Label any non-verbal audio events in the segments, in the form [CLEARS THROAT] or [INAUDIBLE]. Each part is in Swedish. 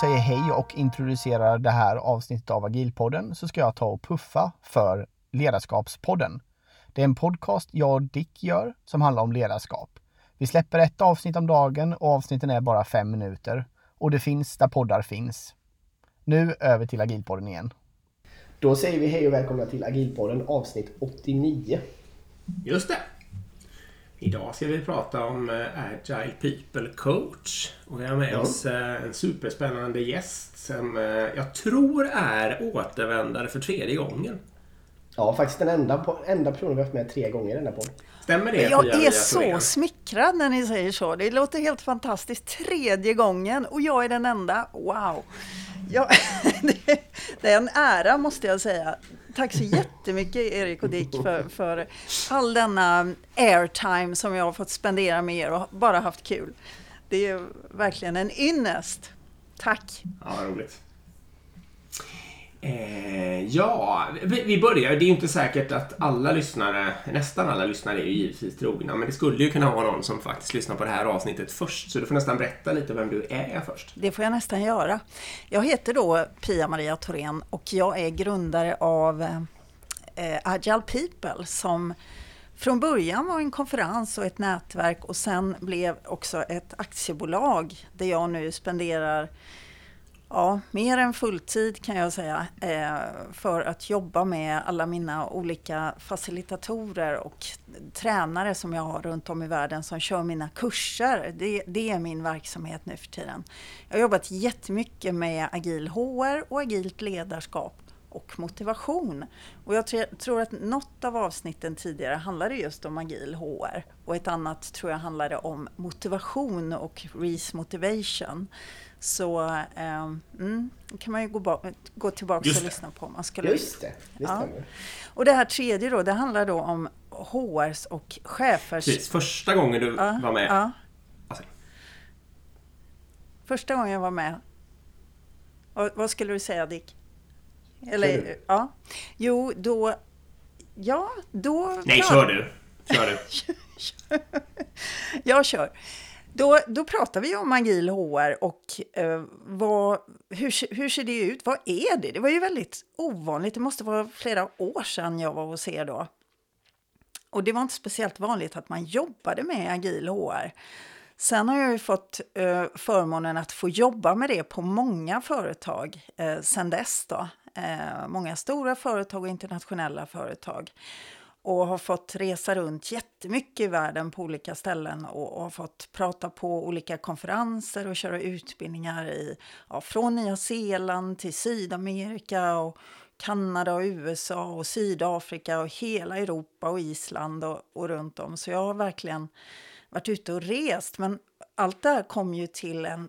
säger hej och introducerar det här avsnittet av Agilpodden så ska jag ta och puffa för Ledarskapspodden. Det är en podcast jag och Dick gör som handlar om ledarskap. Vi släpper ett avsnitt om dagen och avsnitten är bara fem minuter. Och det finns där poddar finns. Nu över till Agilpodden igen. Då säger vi hej och välkomna till Agilpodden avsnitt 89. Just det. Idag ska vi prata om eh, Agile People Coach. Och vi har med Ja. oss eh, en superspännande gäst som eh, jag tror är återvändare för tredje gången. Ja, faktiskt den enda, enda personen vi har haft med tre gånger i denna podd. Stämmer det? Jag är så smickrad när ni säger så. Det låter helt fantastiskt. Tredje gången och jag är den enda. Wow! Ja, [LAUGHS] det, det är en ära måste jag säga. Tack så jättemycket Erik och Dick för, för all denna airtime som jag har fått spendera med er och bara haft kul. Det är verkligen en ynnest. Tack! Ja, roligt. Eh, ja, vi, vi börjar. Det är ju inte säkert att alla lyssnare, nästan alla lyssnare är ju givetvis trogna, men det skulle ju kunna vara någon som faktiskt lyssnar på det här avsnittet först. Så du får nästan berätta lite vem du är först. Det får jag nästan göra. Jag heter då Pia-Maria Thorén och jag är grundare av eh, Agile People som från början var en konferens och ett nätverk och sen blev också ett aktiebolag där jag nu spenderar Ja, mer än fulltid kan jag säga eh, för att jobba med alla mina olika facilitatorer och tränare som jag har runt om i världen som kör mina kurser. Det, det är min verksamhet nu för tiden. Jag har jobbat jättemycket med agil HR och agilt ledarskap och motivation. Och jag tror att något av avsnitten tidigare handlade just om agil HR och ett annat tror jag handlade om motivation och Reese Motivation. Så eh, mm, kan man ju gå, gå tillbaka och lyssna på om man skulle Just det, det Ja. Och det här tredje då, det handlar då om HRs och chefers... Precis, första gången du Ja, var med. ja. Alltså, Första gången jag var med. Vad, vad skulle du säga Dick? Eller, ja. Jo, då... Ja, då... nej, kör du. Kör du. [LAUGHS] Jag kör. Då, då pratar vi om agil HR och eh, vad, hur, hur ser det ut? Vad är det? Det var ju väldigt ovanligt. Det måste vara flera år sedan jag var hos er då. Och det var inte speciellt vanligt att man jobbade med agil HR. Sen har jag ju fått eh, förmånen att få jobba med det på många företag eh, sen dess. Då. Eh, många stora företag och internationella företag. Och har fått resa runt jättemycket i världen på olika ställen och, och har fått prata på olika konferenser och köra utbildningar i, ja, från Nya Zeeland till Sydamerika och Kanada och USA och Sydafrika och hela Europa och Island och, och runt om. Så jag har verkligen varit ute och rest. Men allt det här kom ju till en,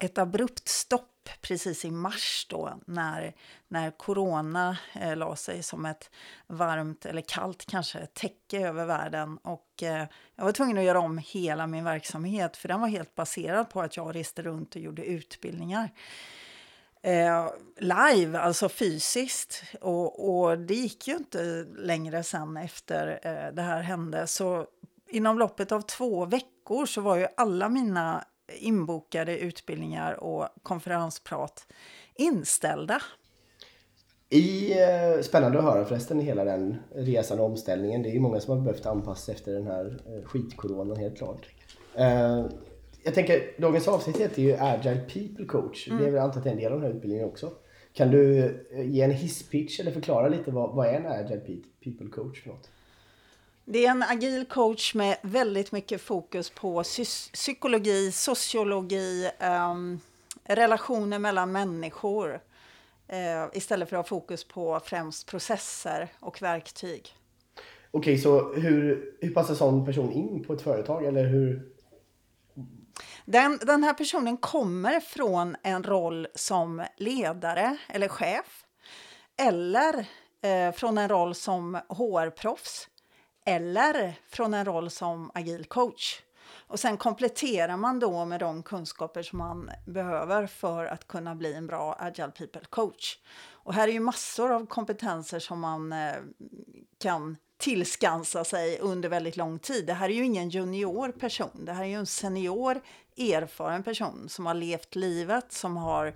ett abrupt stopp precis i mars då när, när corona eh, la sig som ett varmt eller kallt kanske täcke över världen. Och eh, jag var tvungen att göra om hela min verksamhet för den var helt baserad på att jag reste runt och gjorde utbildningar eh, live, alltså fysiskt. Och, och det gick ju inte längre sen efter eh, det här hände. Så inom loppet av två veckor så var ju alla mina inbokade utbildningar och konferensprat inställda. I, eh, spännande att höra förresten hela den resan och omställningen. Det är ju många som har behövt anpassa efter den här eh, skitkoronan helt klart. Eh, jag tänker, dagens avsnitt heter ju Agile People Coach. Det är väl antagligen en del av den här utbildningen också. Kan du eh, ge en hisspitch eller förklara lite vad, vad är en Agile Pe- People Coach för något? Det är en agil coach med väldigt mycket fokus på psykologi, sociologi, ehm, relationer mellan människor. eh, istället för att ha fokus på främst processer och verktyg. Okej, så hur, hur passar sån person in på ett företag? Eller hur? Den, den här personen kommer från en roll som ledare eller chef. Eller eh, från en roll som HR-proffs. Eller från en roll som agil coach. Och sen kompletterar man då med de kunskaper som man behöver för att kunna bli en bra agile people coach. Och här är ju massor av kompetenser som man eh, kan tillskansa sig under väldigt lång tid. Det här är ju ingen junior person, det här är ju en senior erfaren person som har levt livet, som har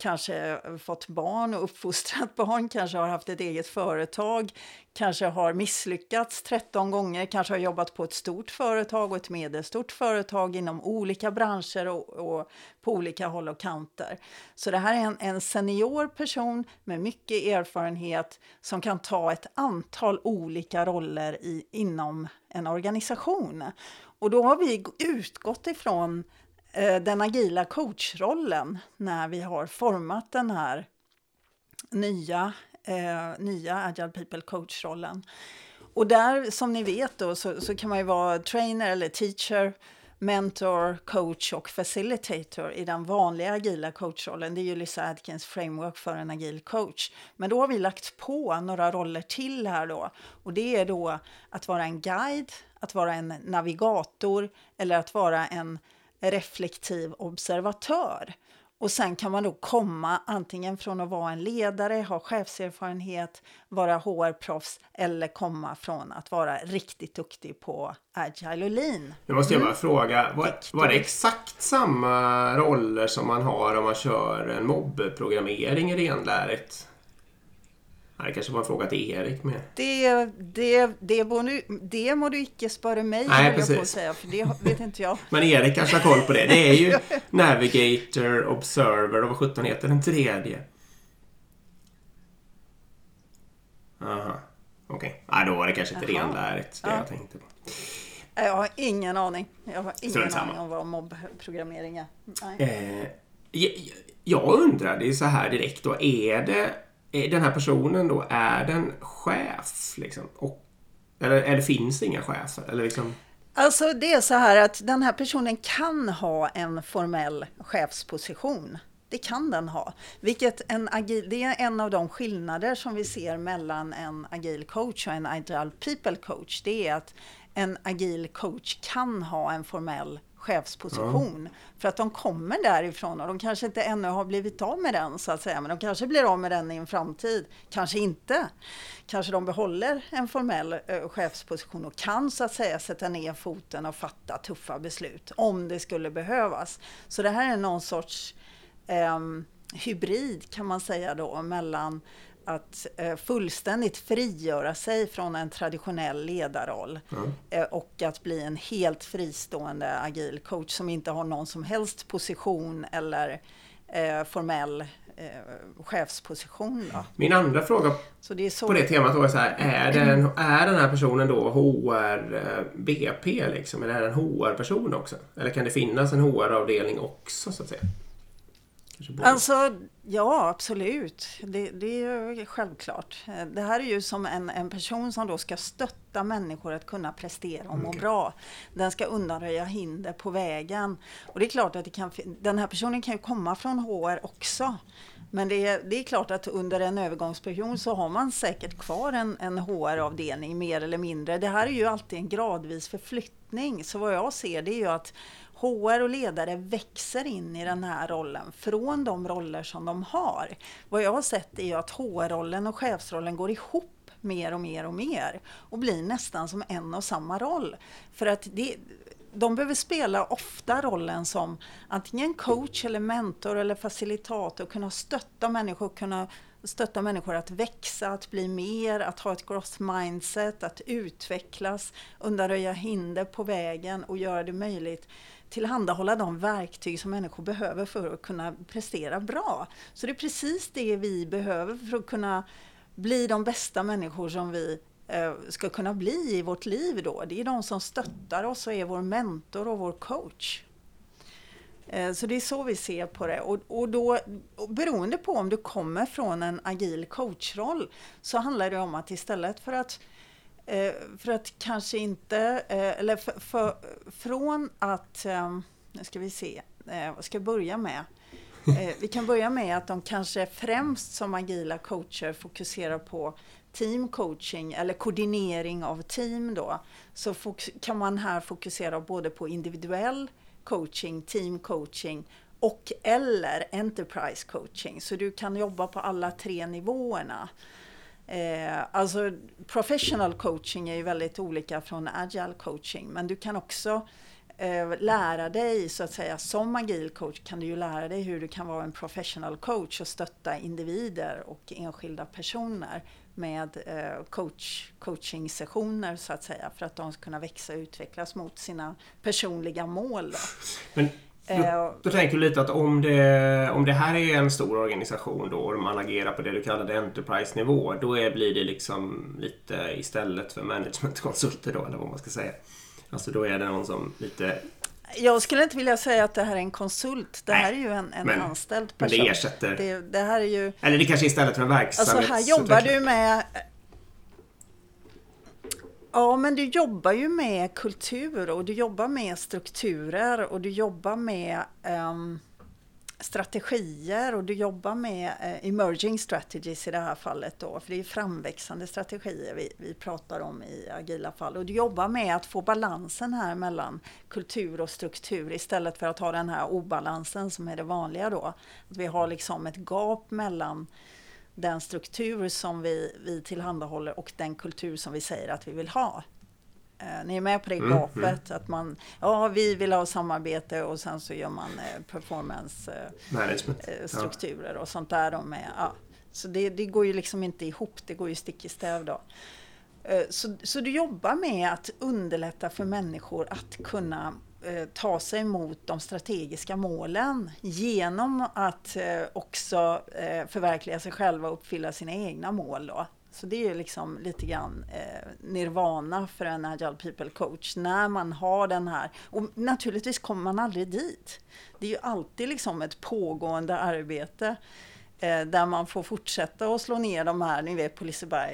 kanske eh, fått barn och uppfostrat [LAUGHS] barn, kanske har haft ett eget företag, kanske har misslyckats 13 gånger, kanske har jobbat på ett stort företag och ett medelstort företag inom olika branscher och, och på olika håll och kanter. Så det här är en, en senior person med mycket erfarenhet som kan ta ett antal olika roller i, inom en organisation. Och då har vi utgått ifrån Eh, den agila coachrollen när vi har format den här nya, eh, nya Agile People coachrollen. Och där, som ni vet, då, så, så kan man ju vara trainer eller teacher, mentor, coach och facilitator i den vanliga agila coachrollen. Det är ju Lisa Adkins framework för en agil coach. Men då har vi lagt på några roller till här då. Och det är då att vara en guide, att vara en navigator eller att vara en reflektiv observatör. Och sen kan man då komma antingen från att vara en ledare, ha chefserfarenhet, vara HR-proffs eller komma från att vara riktigt duktig på agile och lean. Nu måste jag bara mm. fråga, var, var det exakt samma roller som man har om man kör en mobbprogrammering renlärigt? Det kanske var en fråga till Erik med. Det, det, det, det må du icke spara mig Nej, precis. på säga, för det vet inte jag. [LAUGHS] Men Erik kanske har koll på det. Det är ju [LAUGHS] Navigator, Observer och vad sjutton heter den tredje? Aha, okej. Okay. då var det kanske inte renlärigt det ja. jag tänkte på. Jag har ingen aning. Jag har ingen aning om vad mobbprogrammering är. Eh, jag, jag undrar, det är så här direkt då, är det Eh, den här personen då, är den chef? Liksom? Och, eller, eller finns det inga chefer? Eller liksom... Alltså det är så här att den här personen kan ha en formell chefsposition. Det kan den ha. Vilket en agil, det är en av de skillnader som vi ser mellan en agil coach och en agile people coach. Det är att en agil coach kan ha en formell chefsposition. Ja. För att de kommer därifrån och de kanske inte ännu har blivit av med den så att säga. Men de kanske blir av med den i en framtid. Kanske inte. Kanske de behåller en formell eh, chefsposition och kan så att säga sätta ner foten och fatta tuffa beslut om det skulle behövas. Så det här är någon sorts eh, hybrid kan man säga då mellan att eh, fullständigt frigöra sig från en traditionell ledarroll mm. och att bli en helt fristående agil coach som inte har någon som helst position eller eh, formell chefsposition. Då. Min andra fråga det så... på det temat var så här, är, den, är den här personen då HR eh, BP liksom, eller är det en HR-person också? Eller kan det finnas en HR-avdelning också så att säga? Alltså, ja absolut. Det, det, är självklart. Det här är ju som en, en person som då ska stötta människor att kunna prestera och må okay. bra. Den ska undanröja hinder på vägen. Och det är klart att det kan, den här personen kan ju komma från HR också. Men det är, det är klart att under en övergångsperiod så har man säkert kvar en, en HR-avdelning mer eller mindre. Det här är ju alltid en gradvis förflyttning. Så vad jag ser det är ju att HR och ledare växer in i den här rollen från de roller som de har. Vad jag har sett är att HR-rollen och chefsrollen går ihop mer och mer och mer och blir nästan som en och samma roll. För att det, de behöver spela ofta rollen som antingen coach eller mentor eller facilitator, kunna stötta människor, kunna stötta människor att växa, att bli mer, att ha ett growth mindset, att utvecklas, undanröja hinder på vägen och göra det möjligt tillhandahålla de verktyg som människor behöver för att kunna prestera bra. Så det är precis det vi behöver för att kunna bli de bästa människor som vi eh, ska kunna bli i vårt liv då. Det är de som stöttar oss och är vår mentor och vår coach. Eh, så det är så vi ser på det. Och, och då, beroende på om du kommer från en agil coachroll så handlar det om att istället för att eh, för att kanske inte, eh, eller för, för, från att, ehm, nu ska vi se, vad ska jag börja med? vi kan börja med att de kanske främst som agila coacher fokuserar på teamcoaching eller koordinering av team då. Så kan man här fokusera både på individuell coaching, team coaching och eller enterprise coaching. Så du kan jobba på alla tre nivåerna. Eh, alltså professional coaching är ju väldigt olika från agile coaching men du kan också eh, lära dig så att säga som agil coach kan du ju lära dig hur du kan vara en professional coach och stötta individer och enskilda personer med eh, coach, coaching sessioner så att säga för att de ska kunna växa och utvecklas mot sina personliga mål. Då. Men Eh, då, då tänker du lite att om det, om det här är en stor organisation då och man agerar på det du kallade Enterprise-nivå då är, blir det liksom lite istället för managementkonsulter då eller vad man ska säga. Alltså då är det någon som lite Jag skulle inte vilja säga att det här är en konsult. Det Nej, här är ju en, en men- anställd men det person. ersätter- Det, det här är ju... Eller det kanske är istället för en Alltså verksamhet. här jobbar du med... Ja, men du jobbar ju med kultur och du jobbar med strukturer och du jobbar med ehm, strategier och du jobbar med eh, emerging strategies i det här fallet då, för det är framväxande strategier vi, vi pratar om i agila fall. Och du jobbar med att få balansen här mellan kultur och struktur istället för att ha den här obalansen som är det vanliga då. Att vi har liksom ett gap mellan den struktur som vi, vi tillhandahåller och den kultur som vi säger att vi vill ha. Eh, ni är med på det Mm, gapet? Att man, ja vi vill ha samarbete och sen så gör man eh, performance eh, eh, och sånt där. De är, ja. Så det, det går ju liksom inte ihop, det går ju stick i stäv då. Eh, Så, så du jobbar med att underlätta för människor att kunna eh, ta sig mot de strategiska målen genom att också förverkliga sig själva och uppfylla sina egna mål. Då. Så det är liksom lite grann eh, nirvana för en agile people coach när man har den här. Och naturligtvis kommer man aldrig dit. Det är ju alltid liksom ett pågående arbete eh, där man får fortsätta att slå ner de här, ni vet på Liseberg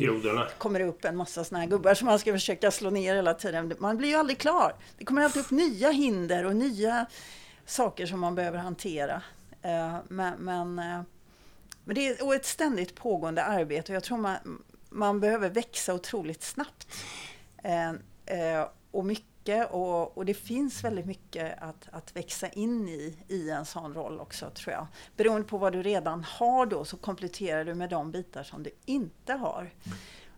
kommer det upp en massa såna här gubbar som man ska försöka slå ner hela tiden. Man blir ju aldrig klar. Det kommer alltid upp nya hinder och nya saker som man behöver hantera. Eh, Men, men, eh, men det är ett ständigt pågående arbete och jag tror man, man behöver växa otroligt snabbt. Eh, eh, Och mycket och, och det finns väldigt mycket att, att växa in i, i en sån roll också tror jag. Beroende på vad du redan har då så kompletterar du med de bitar som du inte har.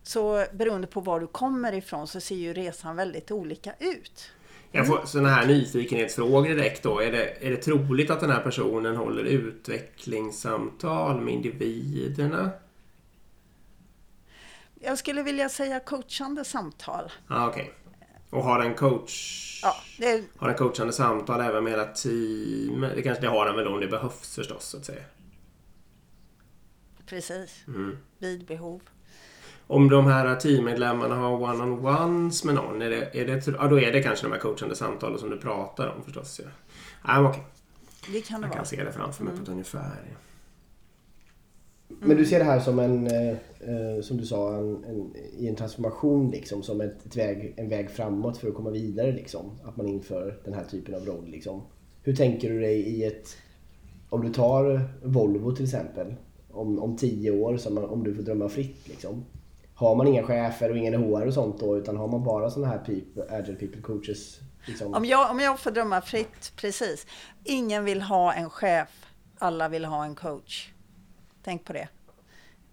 Så beroende på var du kommer ifrån så ser ju resan väldigt olika ut. Jag får sådana här nyfikenhetsfrågor direkt då. Är det, är det troligt att den här personen håller utvecklingssamtal med individerna? Jag skulle vilja säga coachande samtal. Ah, Okej. Och har en coach... Ja, det, Har en coachande samtal även med hela teamet? Det kanske det har den väl om det behövs förstås så att säga. precis. Mm. Vid behov. Om de här teammedlemmarna har one-on-ones med någon, är det, är det, ja, då är det kanske de här coachande samtalen som du pratar om förstås. Ja. Ja, men okej. Det kan det Jag vara. kan se det framför mig på ett ungefär. Men du ser det här som en, eh, eh, som du sa, en, en, i en transformation liksom, som ett, ett väg, en väg framåt för att komma vidare liksom. Att man inför den här typen av roll liksom. Hur tänker du dig i ett, om du tar Volvo till exempel, om, om tio år, som man, om du får drömma fritt liksom. Har man inga chefer och ingen HR och sånt då, utan har man bara sådana här people, agile people coaches? Liksom. Om jag, om jag får drömma fritt, precis. Ingen vill ha en chef, alla vill ha en coach. Tänk på det.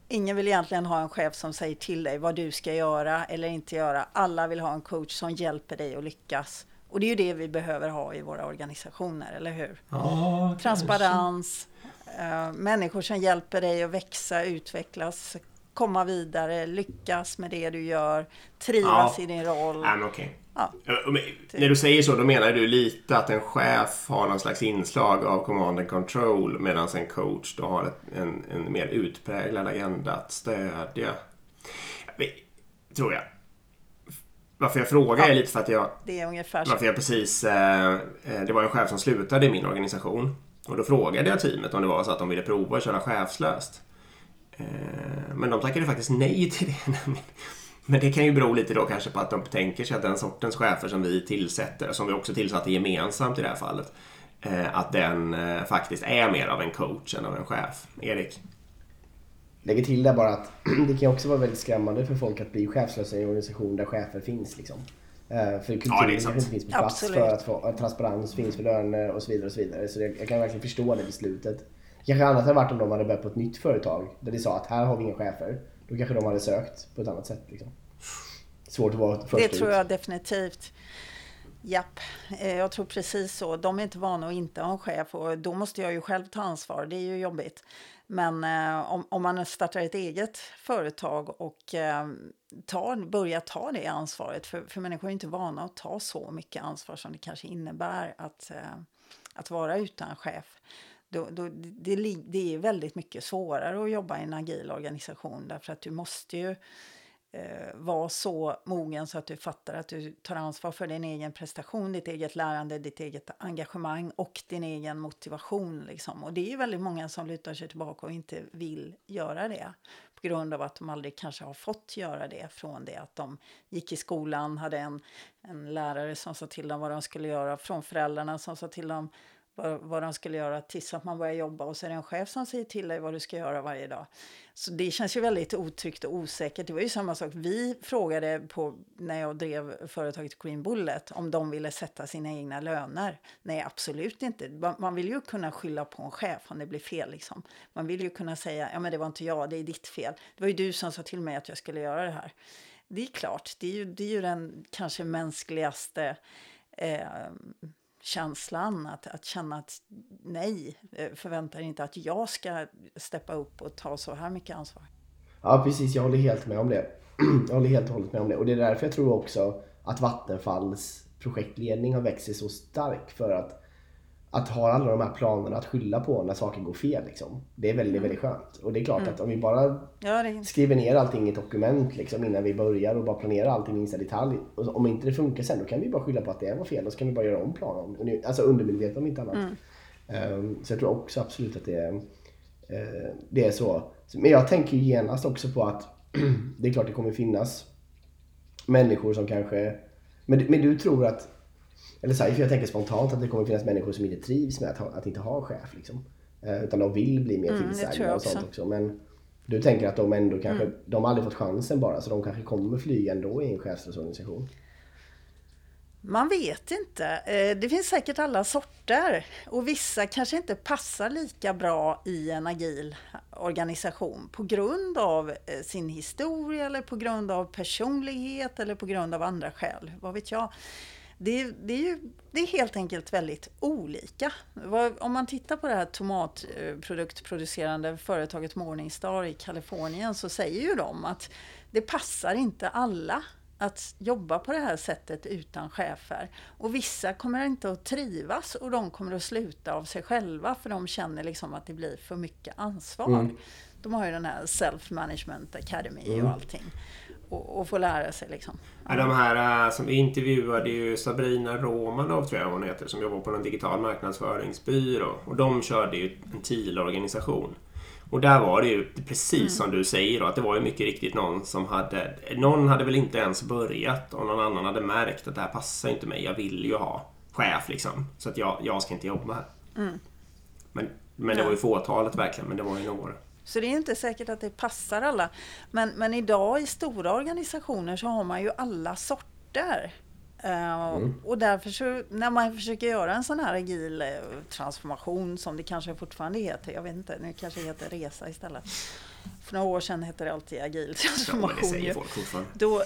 Ingen vill egentligen ha en chef som säger till dig vad du ska göra eller inte göra. Alla vill ha en coach som hjälper dig att lyckas. Och det är ju det vi behöver ha i våra organisationer, eller hur? Ja, Transparens, eh, människor som hjälper dig att växa, utvecklas, komma vidare, lyckas med det du gör, trivas Ja. i din roll. Ja. Ja. Ja, men När du säger så, då menar du lite att en chef har någon slags inslag av command and control medan en coach då har ett, en, en mer utpräglad agenda att stödja. Tror jag. Varför jag frågar är lite för att jag Det är ungefär så. Varför jag precis... Eh, eh, det var en chef som slutade i min organisation. Och då frågade jag teamet om det var så att de ville prova att köra chefslöst. Eh, men de tackade faktiskt nej till det. [LAUGHS] Men det kan ju bero lite då kanske på att de tänker sig att den sortens chefer som vi tillsätter, som vi också tillsatte gemensamt i det här fallet, eh, att den eh, faktiskt är mer av en coach än av en chef. Erik? Lägger till där bara att [CLEARS THROAT] det kan också vara väldigt skrämmande för folk att bli chefslösa i en organisation där chefer finns. Liksom. Eh, För kulturen Ja, kanske inte finns på plats Absolut. för att få transparens finns för löner och så vidare. och Så vidare. Så det, jag kan verkligen förstå det beslutet. Kanske annat hade varit om de hade börjat på ett nytt företag där de sa att här har vi inga chefer. Då kanske de hade sökt på ett annat sätt. Liksom. Svårt att vara först Det tror ut. jag definitivt. Japp, eh, jag tror precis så. De är inte vana att inte ha en chef och då måste jag ju själv ta ansvar. Det är ju jobbigt. Men eh, om, om man startar ett eget företag och eh, tar, börjar ta det ansvaret, för, för människor är inte vana att ta så mycket ansvar som det kanske innebär att, eh, att vara utan chef. Då, då, det, det är väldigt mycket svårare att jobba i en agil organisation därför att du måste ju eh, vara så mogen så att du fattar att du tar ansvar för din egen prestation, ditt eget lärande, ditt eget engagemang och din egen motivation. Liksom. Och det är väldigt många som lutar sig tillbaka och inte vill göra det på grund av att de aldrig kanske har fått göra det från det att de gick i skolan, hade en, en lärare som sa till dem vad de skulle göra, från föräldrarna som sa till dem vad, vad de skulle göra tills att man börjar jobba och så är det en chef som säger till dig vad du ska göra varje dag. Så det känns ju väldigt otryggt och osäkert. Det var ju samma sak. Vi frågade på, när jag drev företaget Green Bullet om de ville sätta sina egna löner. Nej, absolut inte. Man vill ju kunna skylla på en chef om det blir fel. Liksom. Man vill ju kunna säga, ja men det var inte jag, det är ditt fel. Det var ju du som sa till mig att jag skulle göra det här. Det är klart, det är ju, det är ju den kanske mänskligaste eh, känslan att, att känna att nej, eh, förväntar inte att jag ska steppa upp och ta så här mycket ansvar. Ja precis, jag håller helt med om det. [CLEARS THROAT] jag håller helt och hållet med om det. Och det är därför jag tror också att Vattenfalls projektledning har växt sig så stark för att att ha alla de här planerna att skylla på när saker går fel. Liksom. Det är väldigt, väldigt skönt. Och det är klart mm. att om vi bara ja, det... skriver ner allting i ett dokument liksom, innan vi börjar och bara planerar allting i minsta detalj. Och om inte det funkar sen då kan vi bara skylla på att det var fel och så kan vi bara göra om planen. Alltså undermedvetet om inte annat. Mm. Um, så jag tror också absolut att det är, uh, det är så. Men jag tänker genast också på att [CLEARS THROAT] det är klart det kommer finnas människor som kanske... Men, men du tror att eller så här, för jag tänker spontant att det kommer finnas människor som inte trivs med att, ha, att inte ha chef. Liksom. Eh, utan de vill bli mer mm, tillsagda och sånt också. Men du tänker att de ändå kanske, mm. de har aldrig fått chansen bara så de kanske kommer flyga ändå i en chefsorganisation? Man vet inte. Eh, det finns säkert alla sorter och vissa kanske inte passar lika bra i en agil organisation på grund av eh, sin historia eller på grund av personlighet eller på grund av andra skäl. Vad vet jag? Det, det, är ju det är helt enkelt väldigt olika. Om man tittar på det här tomatproduktproducerande företaget Morningstar i Kalifornien så säger ju de att det passar inte alla att jobba på det här sättet utan chefer. Och vissa kommer inte att trivas och de kommer att sluta av sig själva för de känner liksom att det blir för mycket ansvar. Mm. De har ju den här Self Management Academy mm. och allting och, och få lära sig. Liksom. Ja, de här uh, som intervjuade ju Sabrina Romanov tror jag hon heter som jobbar på en digital marknadsföringsbyrå. Och de körde ju en TIL-organisation. Och där var det ju precis mm. som du säger då, att det var ju mycket riktigt någon som hade... Någon hade väl inte ens börjat och någon annan hade märkt att det här passar inte mig. Jag vill ju ha chef liksom. Så att jag, jag ska inte jobba här. Mm. Men, men det var ju fåtalet verkligen, men det var ju några. Så det är inte säkert att det passar alla. Men, men idag i stora organisationer så har man ju alla sorter. Uh, mm. Och därför så när man försöker göra en sån här agil eh, transformation som det kanske fortfarande heter, jag vet inte, nu kanske det heter resa istället. För några år sedan hette det alltid agil transformation. Ja, då,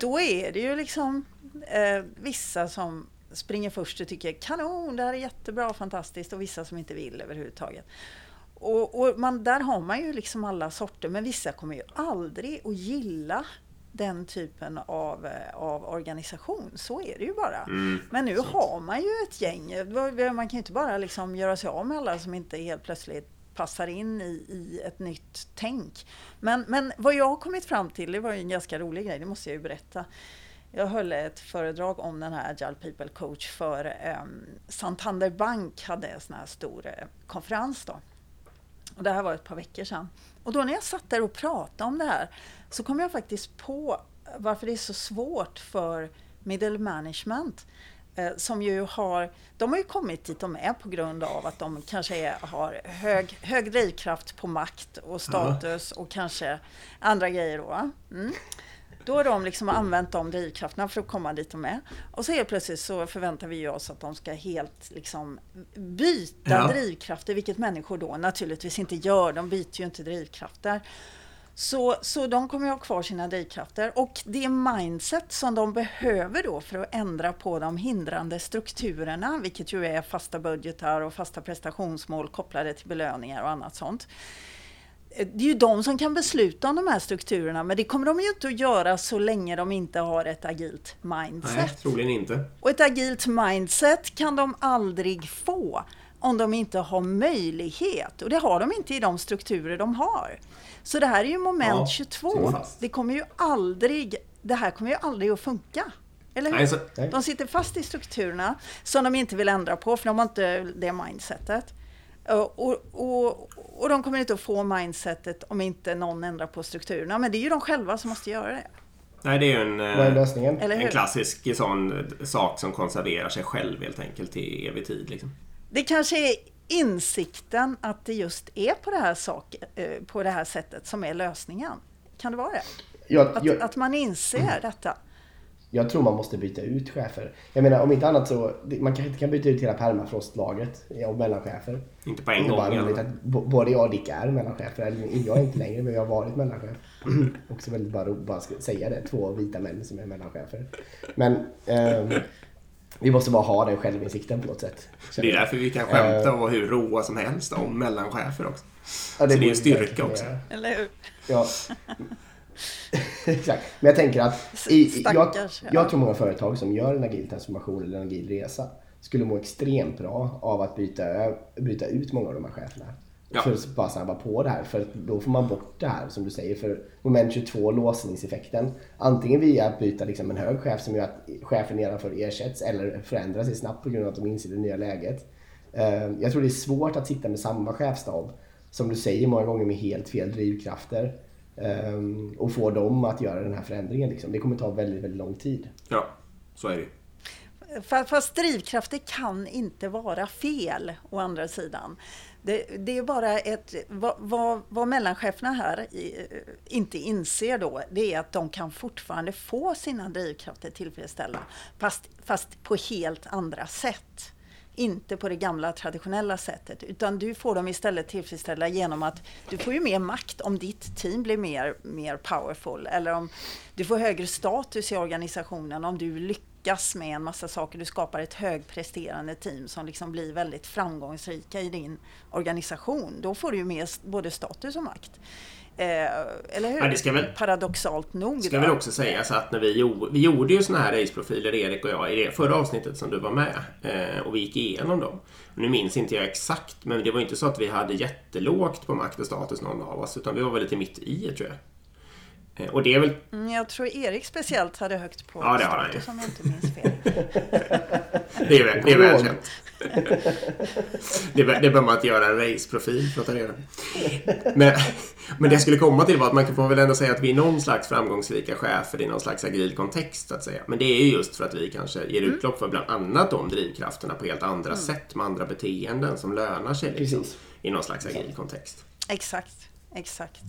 då är det ju liksom eh, vissa som springer först och tycker kanon, det här är jättebra, fantastiskt och vissa som inte vill överhuvudtaget. Och, och man, där har man ju liksom alla sorter, men vissa kommer ju aldrig att gilla den typen av, eh, av organisation. Så är det ju bara. Mm, men nu har man ju ett gäng. Man kan ju inte bara liksom göra sig av med alla som inte helt plötsligt passar in i, i ett nytt tänk. Men, men vad jag har kommit fram till, det var ju en ganska rolig grej, det måste jag ju berätta. Jag höll ett föredrag om den här Agile People Coach för um, Santander Bank hade en sån här stor uh, konferens då. Och det här var ett par veckor sedan. Och då när jag satt där och pratade om det här så kom jag faktiskt på varför det är så svårt för middle management eh, som ju har, de har ju kommit dit de är på grund av att de kanske är, har hög, hög drivkraft på makt och status och kanske andra grejer då. Mm. Då har de liksom använt de drivkrafterna för att komma dit de är. Och så helt plötsligt så förväntar vi oss att de ska helt liksom byta ja. drivkrafter, vilket människor då naturligtvis inte gör. De byter ju inte drivkrafter. Så, så de kommer ju ha kvar sina drivkrafter och det mindset som de behöver då för att ändra på de hindrande strukturerna, vilket ju är fasta budgetar och fasta prestationsmål kopplade till belöningar och annat sånt. Det är ju de som kan besluta om de här strukturerna, men det kommer de ju inte att göra så länge de inte har ett agilt mindset. Nej, troligen inte. Och ett agilt mindset kan de aldrig få om de inte har möjlighet. Och det har de inte i de strukturer de har. Så det här är ju moment Ja, 22. sitter fast. Det kommer ju aldrig, det här kommer ju aldrig att funka. Eller hur? Nej, så- Nej. De sitter fast i strukturerna som de inte vill ändra på, för de har inte det mindsetet. Och, och, och, de kommer inte att få mindsetet om inte någon ändrar på strukturerna. Men det är ju de själva som måste göra det. Nej, det är ju en, är eh, hur? en klassisk sån eh, sak som konserverar sig själv helt enkelt till evig tid. Liksom. Det kanske är insikten att det just är på det här, sak, eh, på det här sättet som är lösningen. Kan det vara det? Jag, Att, jag, att man inser detta. Jag tror man måste byta ut chefer. Jag menar om inte annat så, det- man kanske inte kan byta ut hela permafrostlagret av mellanchefer. Inte på Det en gång. bara roligt att både jag och Dick är mellanchefer. Eller jag är inte längre, men jag har varit mellanchef. [CLEARS THROAT] Också väldigt bara att bara säga det. Två vita män som är mellanchefer. Men ehm, vi måste bara ha den självinsikten på något sätt. Det är därför vi kan skämta och vara hur råa som helst om mellanchefer också. Ja, Så det är en styrka också. Eller hur? Ja. [LAUGHS] [LAUGHS] Exakt. Men jag tänker att i, i, jag, jag tror många företag som gör en agil transformation eller en agil resa skulle må extremt bra av att byta, byta ut många av de här cheferna. Ja. För att bara snabba på det här. För då får man bort det här som du säger. För moment 22, låsningseffekten. Antingen via att byta liksom en hög chef som gör att chefen nedanför ersätts eller förändrar sig snabbt på grund av att de inser det nya läget. Eh, Jag tror det är svårt att sitta med samma chefstab. Som du säger många gånger med helt fel drivkrafter. Eh, Och få dem att göra den här förändringen. Liksom. Det kommer ta väldigt, väldigt lång tid. Ja, så är det Fast drivkrafter kan inte vara fel, å andra sidan. Det, det är bara ett... Vad, vad, vad mellancheferna här i, inte inser då, det är att de kan fortfarande få sina drivkrafter tillfredsställda, fast, fast på helt andra sätt. Inte på det gamla traditionella sättet, utan du får dem istället tillfredsställda genom att du får ju mer makt om ditt team blir mer, mer powerful, eller om du får högre status i organisationen om du lyckas med en massa saker. Du skapar ett högpresterande team som liksom blir väldigt framgångsrika i din organisation. Då får du ju mer både status och makt. Eh, eller hur? Ja, det ska väl- Paradoxalt nog. ska då. väl också sägas att när vi, gjorde, vi gjorde ju såna här raceprofiler, Erik och jag, i det förra avsnittet som du var med. Eh, och vi gick igenom dem. Nu minns inte jag exakt, men det var inte så att vi hade jättelågt på makt och status någon av oss, utan vi var väl lite mitt i tror jag. Eh, och det är väl Mm, jag tror Erik speciellt hade högt på Ja, det har han ju. status om jag inte minns fel. [LAUGHS] Det är, väl, det är välkänt. [LAUGHS] Det, bör- det behöver man inte göra en raceprofil för att ta reda på. Men, men det jag skulle komma till var att man får väl ändå säga att vi är någon slags framgångsrika chefer i någon slags agil kontext så att säga. Men det är ju just för att vi kanske ger Mm. utlopp för bland annat de drivkrafterna på helt andra sätt med andra beteenden som lönar sig liksom, i någon slags agil kontext. Exakt, exakt.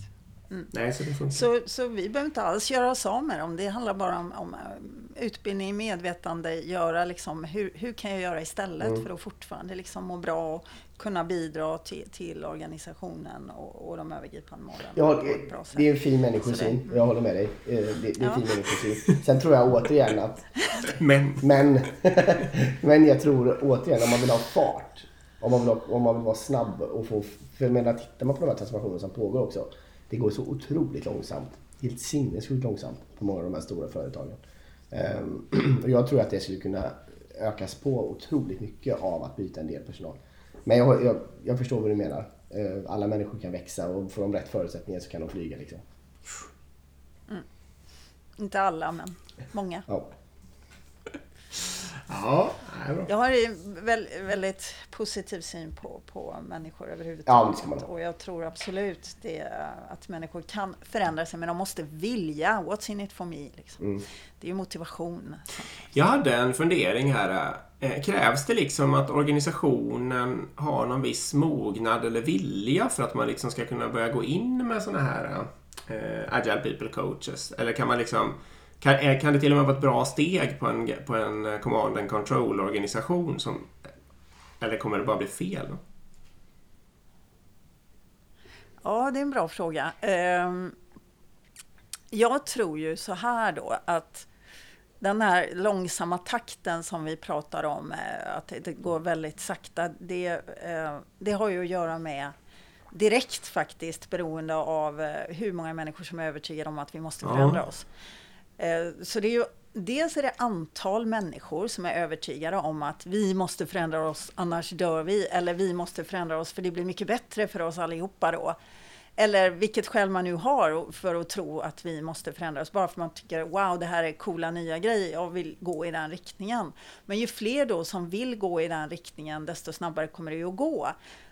Nej, så det funkar. Så, så vi behöver inte alls göra oss av med dem. Det handlar bara om, om eh, utbildning, medvetande, göra liksom, hur, hur kan jag göra istället Mm. för att fortfarande liksom må bra och kunna bidra till, till organisationen och, och de övergripande målen Ja, bra sätt. det är en fin människosyn. Jag håller med dig. Eh, Det, det är en Ja. fin människosyn. Sen tror jag återigen att [LAUGHS] Men Men, [LAUGHS] men jag tror återigen om man vill ha fart. Om man vill, om man vill vara snabb och få... För jag menar, tittar man på de här transformationerna som pågår också. Det går så otroligt långsamt. Helt sinnessjukt långsamt på många av de här stora företagen. Ehm, [CLEARS THROAT] och jag tror att det skulle kunna ökas på otroligt mycket av att byta en del personal. Men jag, jag, jag förstår vad du menar. Eh, Alla människor kan växa och får de rätt förutsättningar så kan de flyga liksom. Inte alla, men många. Ja. Ja, bra. Jag har en väl, väldigt positiv syn på, på människor Ja, överhuvudtaget. ha. och jag tror absolut det, att människor kan förändra sig, men de måste vilja. What's in it for me? Liksom. Mm. Det är ju motivation. Jag hade en fundering här. Eh, Krävs det liksom att organisationen har någon viss mognad eller vilja för att man liksom ska kunna börja gå in med såna här eh, Agile People Coaches? Eller kan man liksom kan, eh, kan det till och med vara ett bra steg på en, på en eh, Command and Control-organisation? Som, eller kommer det bara bli fel? Ja, det är en bra fråga. Ehm, jag tror ju så här då att den här långsamma takten som vi pratar om, eh, att det går väldigt sakta, det, det har ju att göra med direkt faktiskt beroende av hur många människor som är övertygade om att vi måste förändra oss. Eh, så det är ju Dels är det antal människor som är övertygade om att vi måste förändra oss, annars dör vi. Eller vi måste förändra oss för det blir mycket bättre för oss allihopa då. Eller vilket skäl man nu har för att tro att vi måste förändra oss Bara för att man tycker wow, det här är coola nya grejer, jag vill gå i den riktningen. Men ju fler då som vill gå i den riktningen, desto snabbare kommer det ju att gå.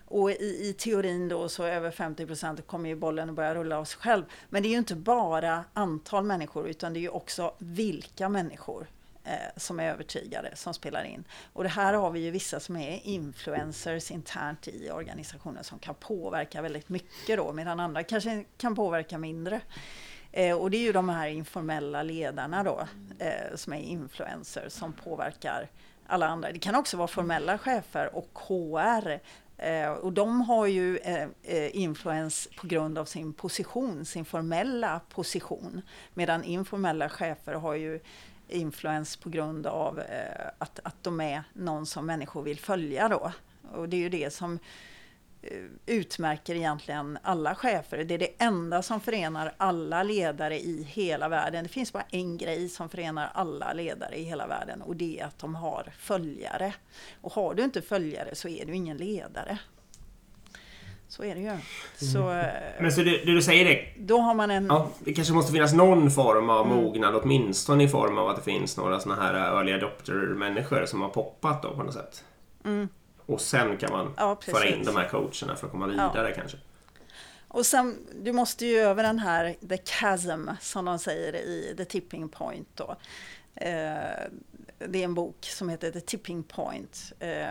Och i, i teorin då så över 50 procent kommer ju bollen att börja rulla av sig själv. Men det är ju inte bara antal människor utan det är ju också vilka människor eh, som är övertygade som spelar in. Och det här har vi ju vissa som är influencers internt i organisationen som kan påverka väldigt mycket då medan andra kanske kan påverka mindre. Eh, och det är ju de här informella ledarna då eh, som är influencers som påverkar alla andra. Det kan också vara formella chefer och HR Eh, och de har ju eh, eh, influens på grund av sin position, sin formella position. Medan informella chefer har ju influens på grund av eh, att, att de är någon som människor vill följa då. Och det är ju det som utmärker egentligen alla chefer. Det är det enda som förenar alla ledare i hela världen. Det finns bara en grej som förenar alla ledare i hela världen och det är att de har följare. Och har du inte följare så är du ingen ledare. Så är det ju. Så, mm. Men så det, det, du säger det? Då har man en... Ja, det kanske måste finnas någon form av mm. mognad, åtminstone i form av att det finns några sådana här early adopter-människor som har poppat då på något sätt. Mm. Och sen kan man ja, föra in de här coacherna för att komma vidare ja. kanske. Och sen, du måste ju över den här the chasm som de säger i the tipping point då. Eh, det är en bok som heter The Tipping Point. Eh,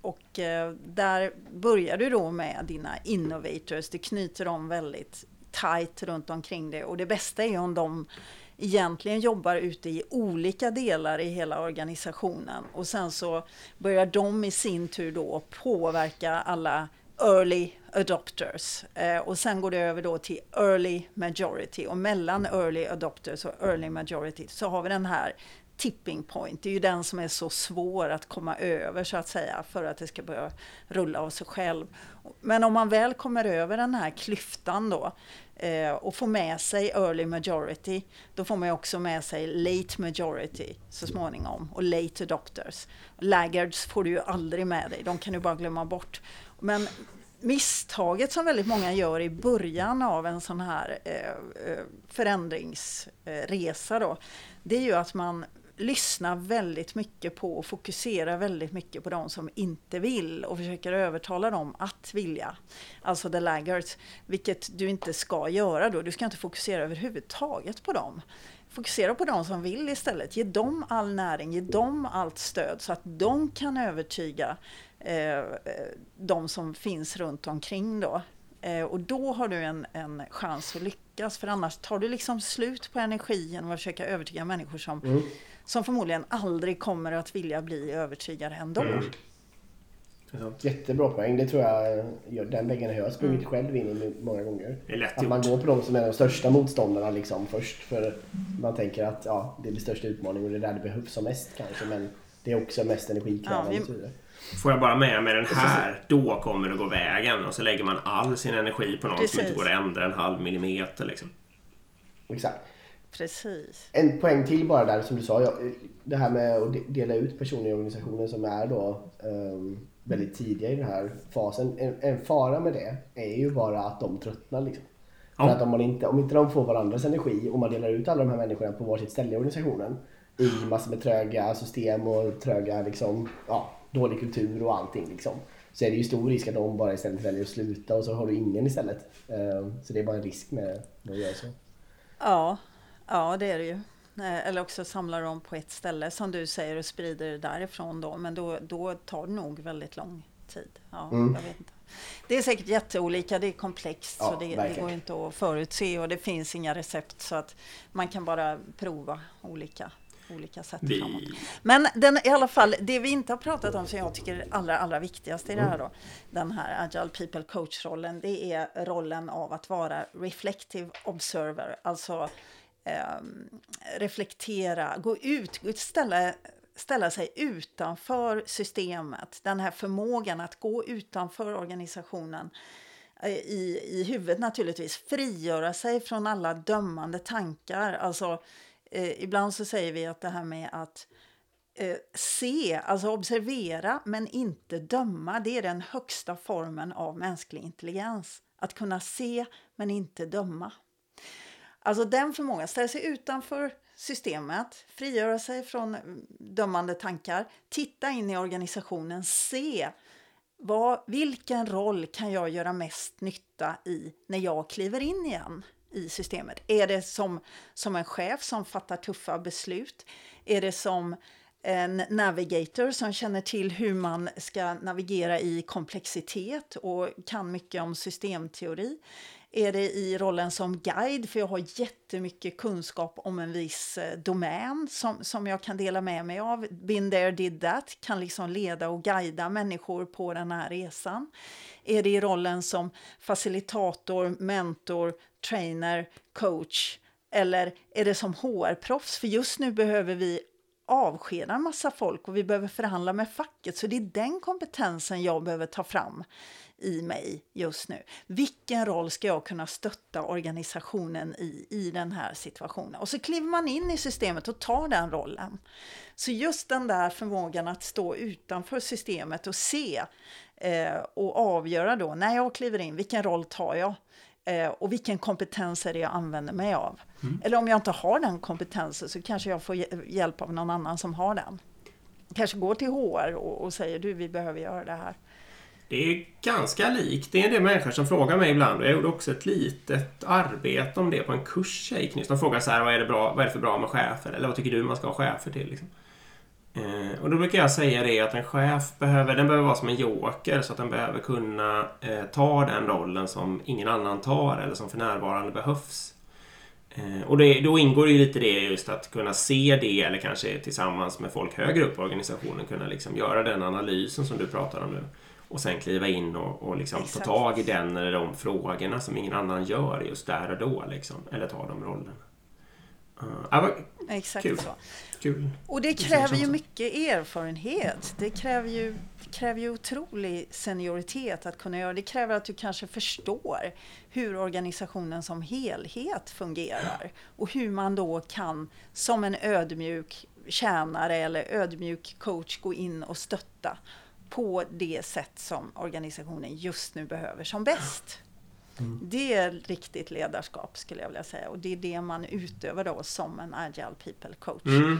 och eh, där börjar du då med dina innovators. Du knyter dem väldigt tight runt omkring det. Och det bästa är om de egentligen jobbar ute i olika delar i hela organisationen. Och sen så börjar de i sin tur då påverka alla early adopters. Eh, och sen går det över då till early majority. Och mellan early adopters och early majority så har vi den här tipping point. Det är ju den som är så svår att komma över så att säga för att det ska börja rulla av sig själv. Men om man väl kommer över den här klyftan då eh, och får med sig early majority, då får man också med sig late majority så småningom och late adopters. Laggards får du ju aldrig med dig, de kan du bara glömma bort. Men misstaget som väldigt många gör i början av en sån här eh, eh förändringsresa då, det är ju att man lyssnar väldigt mycket på och fokuserar väldigt mycket på de som inte vill och försöker övertala dem att vilja. Alltså the laggards, vilket du inte ska göra då. Du ska inte fokusera överhuvudtaget på dem. Fokusera på de som vill istället. Ge dem all näring, ge dem allt stöd så att de kan övertyga eh, de som finns runt omkring då. Eh, och då har du en, en chans att lyckas. För annars tar du liksom slut på energin och försöka övertyga människor som mm som förmodligen aldrig kommer att vilja bli övertygade ändå. Mm. Jättebra poäng. Det tror jag, den väggen har jag sprungit mm. själv in i många gånger. att man går på de som är de största motståndarna liksom först. För man tänker att ja, det är den största utmaningen och det är där det behövs som mest kanske. Men det är också mest energikrävande. Ja, vi... Får jag bara med mig den här, då kommer det gå vägen. Och så lägger man all sin energi på något Precis. som inte går att ändra en halv millimeter. Liksom. Exakt. Precis. En poäng till bara där som du sa. Det här med att dela ut personer i organisationen som är då um, väldigt tidiga i den här fasen. En, en, fara med det är ju bara att de tröttnar. Liksom. Ja. För att om, man inte, om inte de får varandras energi och man delar ut alla de här människorna på varsitt ställe i organisationen i massor med tröga system och tröga liksom, ja, dålig kultur och allting. Liksom, så är det ju stor risk att de bara istället väljer att sluta och så har du ingen istället. Um, så det är bara en risk med, med att göra så. Ja, Ja, det är det ju. Eh, eller också samlar dem på ett ställe som du säger och sprider det därifrån då. Men då, då tar det nog väldigt lång tid. Ja, mm. jag vet inte. Det är säkert jätteolika, det är komplext ja, så det, det, går inte att förutse och det finns inga recept så att man kan bara prova olika. olika sätt Vi- framåt. Men den, i alla fall, det vi inte har pratat om som jag tycker är allra, allra viktigast i det här då, den här Agile People Coach-rollen, det är rollen av att vara reflective observer, alltså eh, reflektera, gå ut, ställa, ställa sig utanför systemet, den här förmågan att gå utanför organisationen eh, i, i huvudet naturligtvis, frigöra sig från alla dömande tankar. Alltså, eh, ibland så säger vi att det här med att eh, se, alltså observera men inte döma, det är den högsta formen av mänsklig intelligens. Att kunna se men inte döma. Alltså den förmågan, ställa sig utanför systemet, frigöra sig från dömande tankar, titta in i organisationen, se vad, vilken roll kan jag göra mest nytta i när jag kliver in igen i systemet? Är det som, som en chef som fattar tuffa beslut? Är det som en navigator som känner till hur man ska navigera i komplexitet och kan mycket om systemteori? Är det i rollen som guide, för jag har jättemycket kunskap om en viss eh, domän som, som jag kan dela med mig av. Been there, did that, kan liksom leda och guida människor på den här resan. Är det i rollen som facilitator, mentor, trainer, coach? Eller är det som HR-proffs? För just nu behöver vi avskeda en massa folk och vi behöver förhandla med facket. Så det är den kompetensen jag behöver ta fram i mig just nu. Vilken roll ska jag kunna stötta organisationen i, i den här situationen? Och så kliver man in i systemet och tar den rollen. Så just den där förmågan att stå utanför systemet och se eh, och avgöra då när jag kliver in, vilken roll tar jag? Eh, och vilken kompetens är det jag använder mig av? Eller om jag inte har den kompetensen så kanske jag får hj- hjälp av någon annan som har den. Kanske går till HR och, och säger du, vi behöver göra det här. Det är ganska likt. Det är en del människor som frågar mig ibland och jag gjorde också ett litet arbete om det på en kurs jag gick nyss. De frågar så här, vad är det, bra, vad är det för bra med chefer? Eller vad tycker du man ska ha chefer till? Liksom? Eh, och då brukar jag säga det att en chef behöver, den behöver vara som en joker så att den behöver kunna eh, ta den rollen som ingen annan tar eller som för närvarande behövs. Eh, och det, då ingår ju lite det just att kunna se det eller kanske tillsammans med folk högre upp i organisationen kunna liksom göra den analysen som du pratar om nu. Och sen kliva in och, och liksom ta tag i den eller de frågorna som ingen annan gör just där och då. Liksom, eller ta de rollerna. Uh, Exakt Kul. så. kul. Och det kräver ju mycket erfarenhet. Det kräver ju, kräver ju otrolig senioritet att kunna göra. Det kräver att du kanske förstår hur organisationen som helhet fungerar. Och hur man då kan, som en ödmjuk tjänare eller ödmjuk coach, gå in och stötta på det sätt som organisationen just nu behöver som bäst. Det är riktigt ledarskap skulle jag vilja säga och det är det man utövar då som en agile people coach. Mm.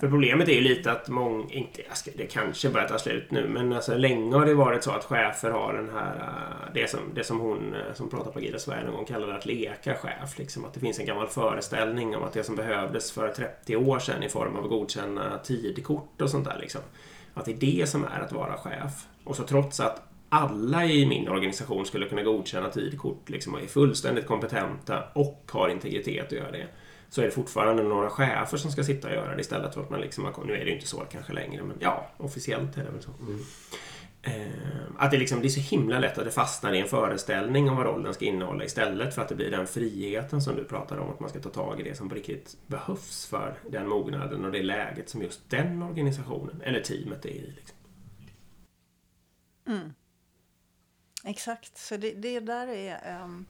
För problemet är ju lite att många, inte, det kanske börjar ta slut nu, men alltså, länge har det varit så att chefer har den här, eh, det som, det som hon eh, som pratar på Agila Sverige någon gång kallade att leka chef. Liksom, att det finns en gammal föreställning om att det som behövdes för 30 år sedan i form av att godkänna tidkort och sånt där. Liksom, att det är det som är att vara chef. Och så trots att alla i min organisation skulle kunna godkänna tidkort liksom, och är fullständigt kompetenta och har integritet att göra det. Så är det fortfarande några chefer som ska sitta och göra det istället för att man liksom Nu är det ju inte så kanske längre, men ja, officiellt är det väl så. Eh, att det, liksom, det är så himla lätt att det fastnar i en föreställning om vad rollen ska innehålla istället för att det blir den friheten som du pratar om, att man ska ta tag i det som på riktigt behövs för den mognaden och det läget som just den organisationen eller teamet är i. Liksom. Exakt, så det, det där är... um,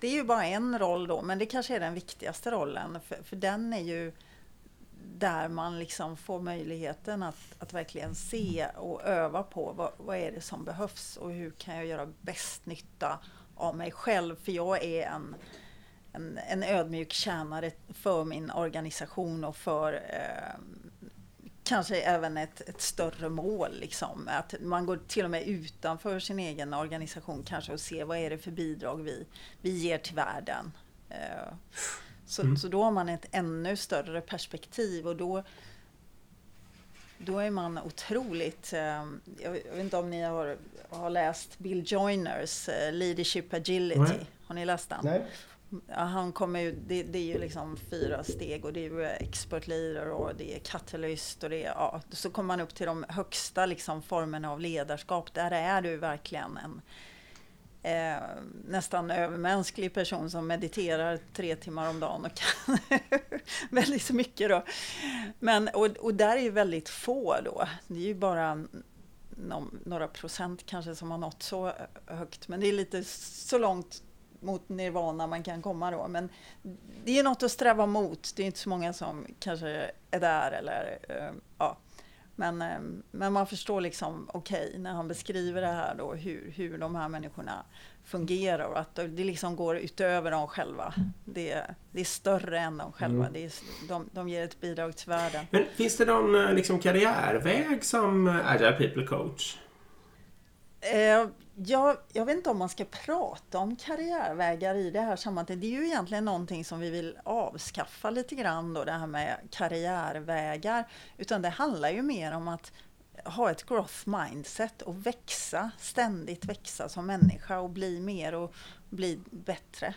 det är ju bara en roll då, men det kanske är den viktigaste rollen. För, för den är ju där man liksom får möjligheten att, att verkligen se och öva på vad, vad är det som behövs och hur kan jag göra bäst nytta av mig själv. För jag är en, en, en ödmjuk tjänare för min organisation och för eh, kanske även ett, ett större mål. Liksom. Att man går till och med utanför sin egen organisation kanske och ser vad är det för bidrag vi, vi ger till världen. Eh, så, så då har man ett ännu större perspektiv och då, då är man otroligt... Eh, jag vet jag vet inte om ni har, har läst Bill Joyners eh, Leadership Agility. Nej. Har ni läst den? Nej. Ja, han kommer ju, det, det, är ju liksom fyra steg och det är ju expert leader och det är catalyst och det är, ja, så kommer man upp till de högsta liksom formerna av ledarskap. Där är du verkligen en eh, nästan övermänsklig person som mediterar tre timmar om dagen och kan [LAUGHS] väldigt mycket då. Men, och, och där är ju väldigt få då. Det är ju bara några procent kanske som har nått så högt. Men det är lite så långt mot nirvana man kan komma då. Men det är något att sträva mot. Det är inte så många som kanske är där eller uh, ja. Men, uh, men man förstår liksom, okej, okay, när han beskriver det här då, hur, hur de här människorna fungerar och att det liksom går utöver dem själva. Det, det är större än dem själva. Mm. Det är, de, de ger ett bidrag till världen. Men finns det någon eh, liksom, karriärväg som Agile People Coach? Eh, jag, jag vet inte om man ska prata om karriärvägar i det här sammanhanget. Det är ju egentligen någonting som vi vill avskaffa lite grann då, det här med karriärvägar. Utan det handlar ju mer om att ha ett growth mindset och växa, ständigt växa som människa och bli mer och bli bättre.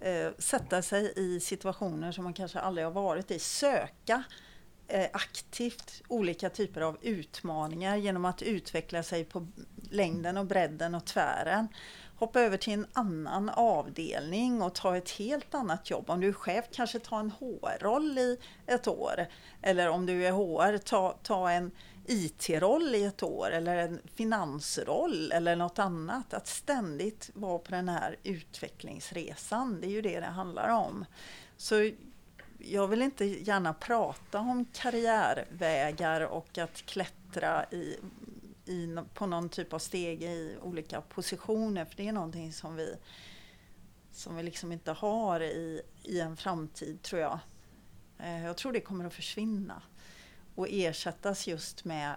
Eh, sätta sig i situationer som man kanske aldrig har varit i. Söka eh, Eh, aktivt olika typer av utmaningar genom att utveckla sig på längden och bredden och tvären. Hoppa över till en annan avdelning och ta ett helt annat jobb. Om du är chef, kanske ta en HR-roll i ett år. Eller om du är HR, ta, ta en IT-roll i ett år eller en finansroll eller något annat. Att ständigt vara på den här utvecklingsresan, det är ju det det handlar om. Så jag vill inte gärna prata om karriärvägar och att klättra i, i, på någon typ av steg i olika positioner, för det är någonting som vi, som vi liksom inte har i, i en framtid, tror jag. Eh, jag tror det kommer att försvinna och ersättas just med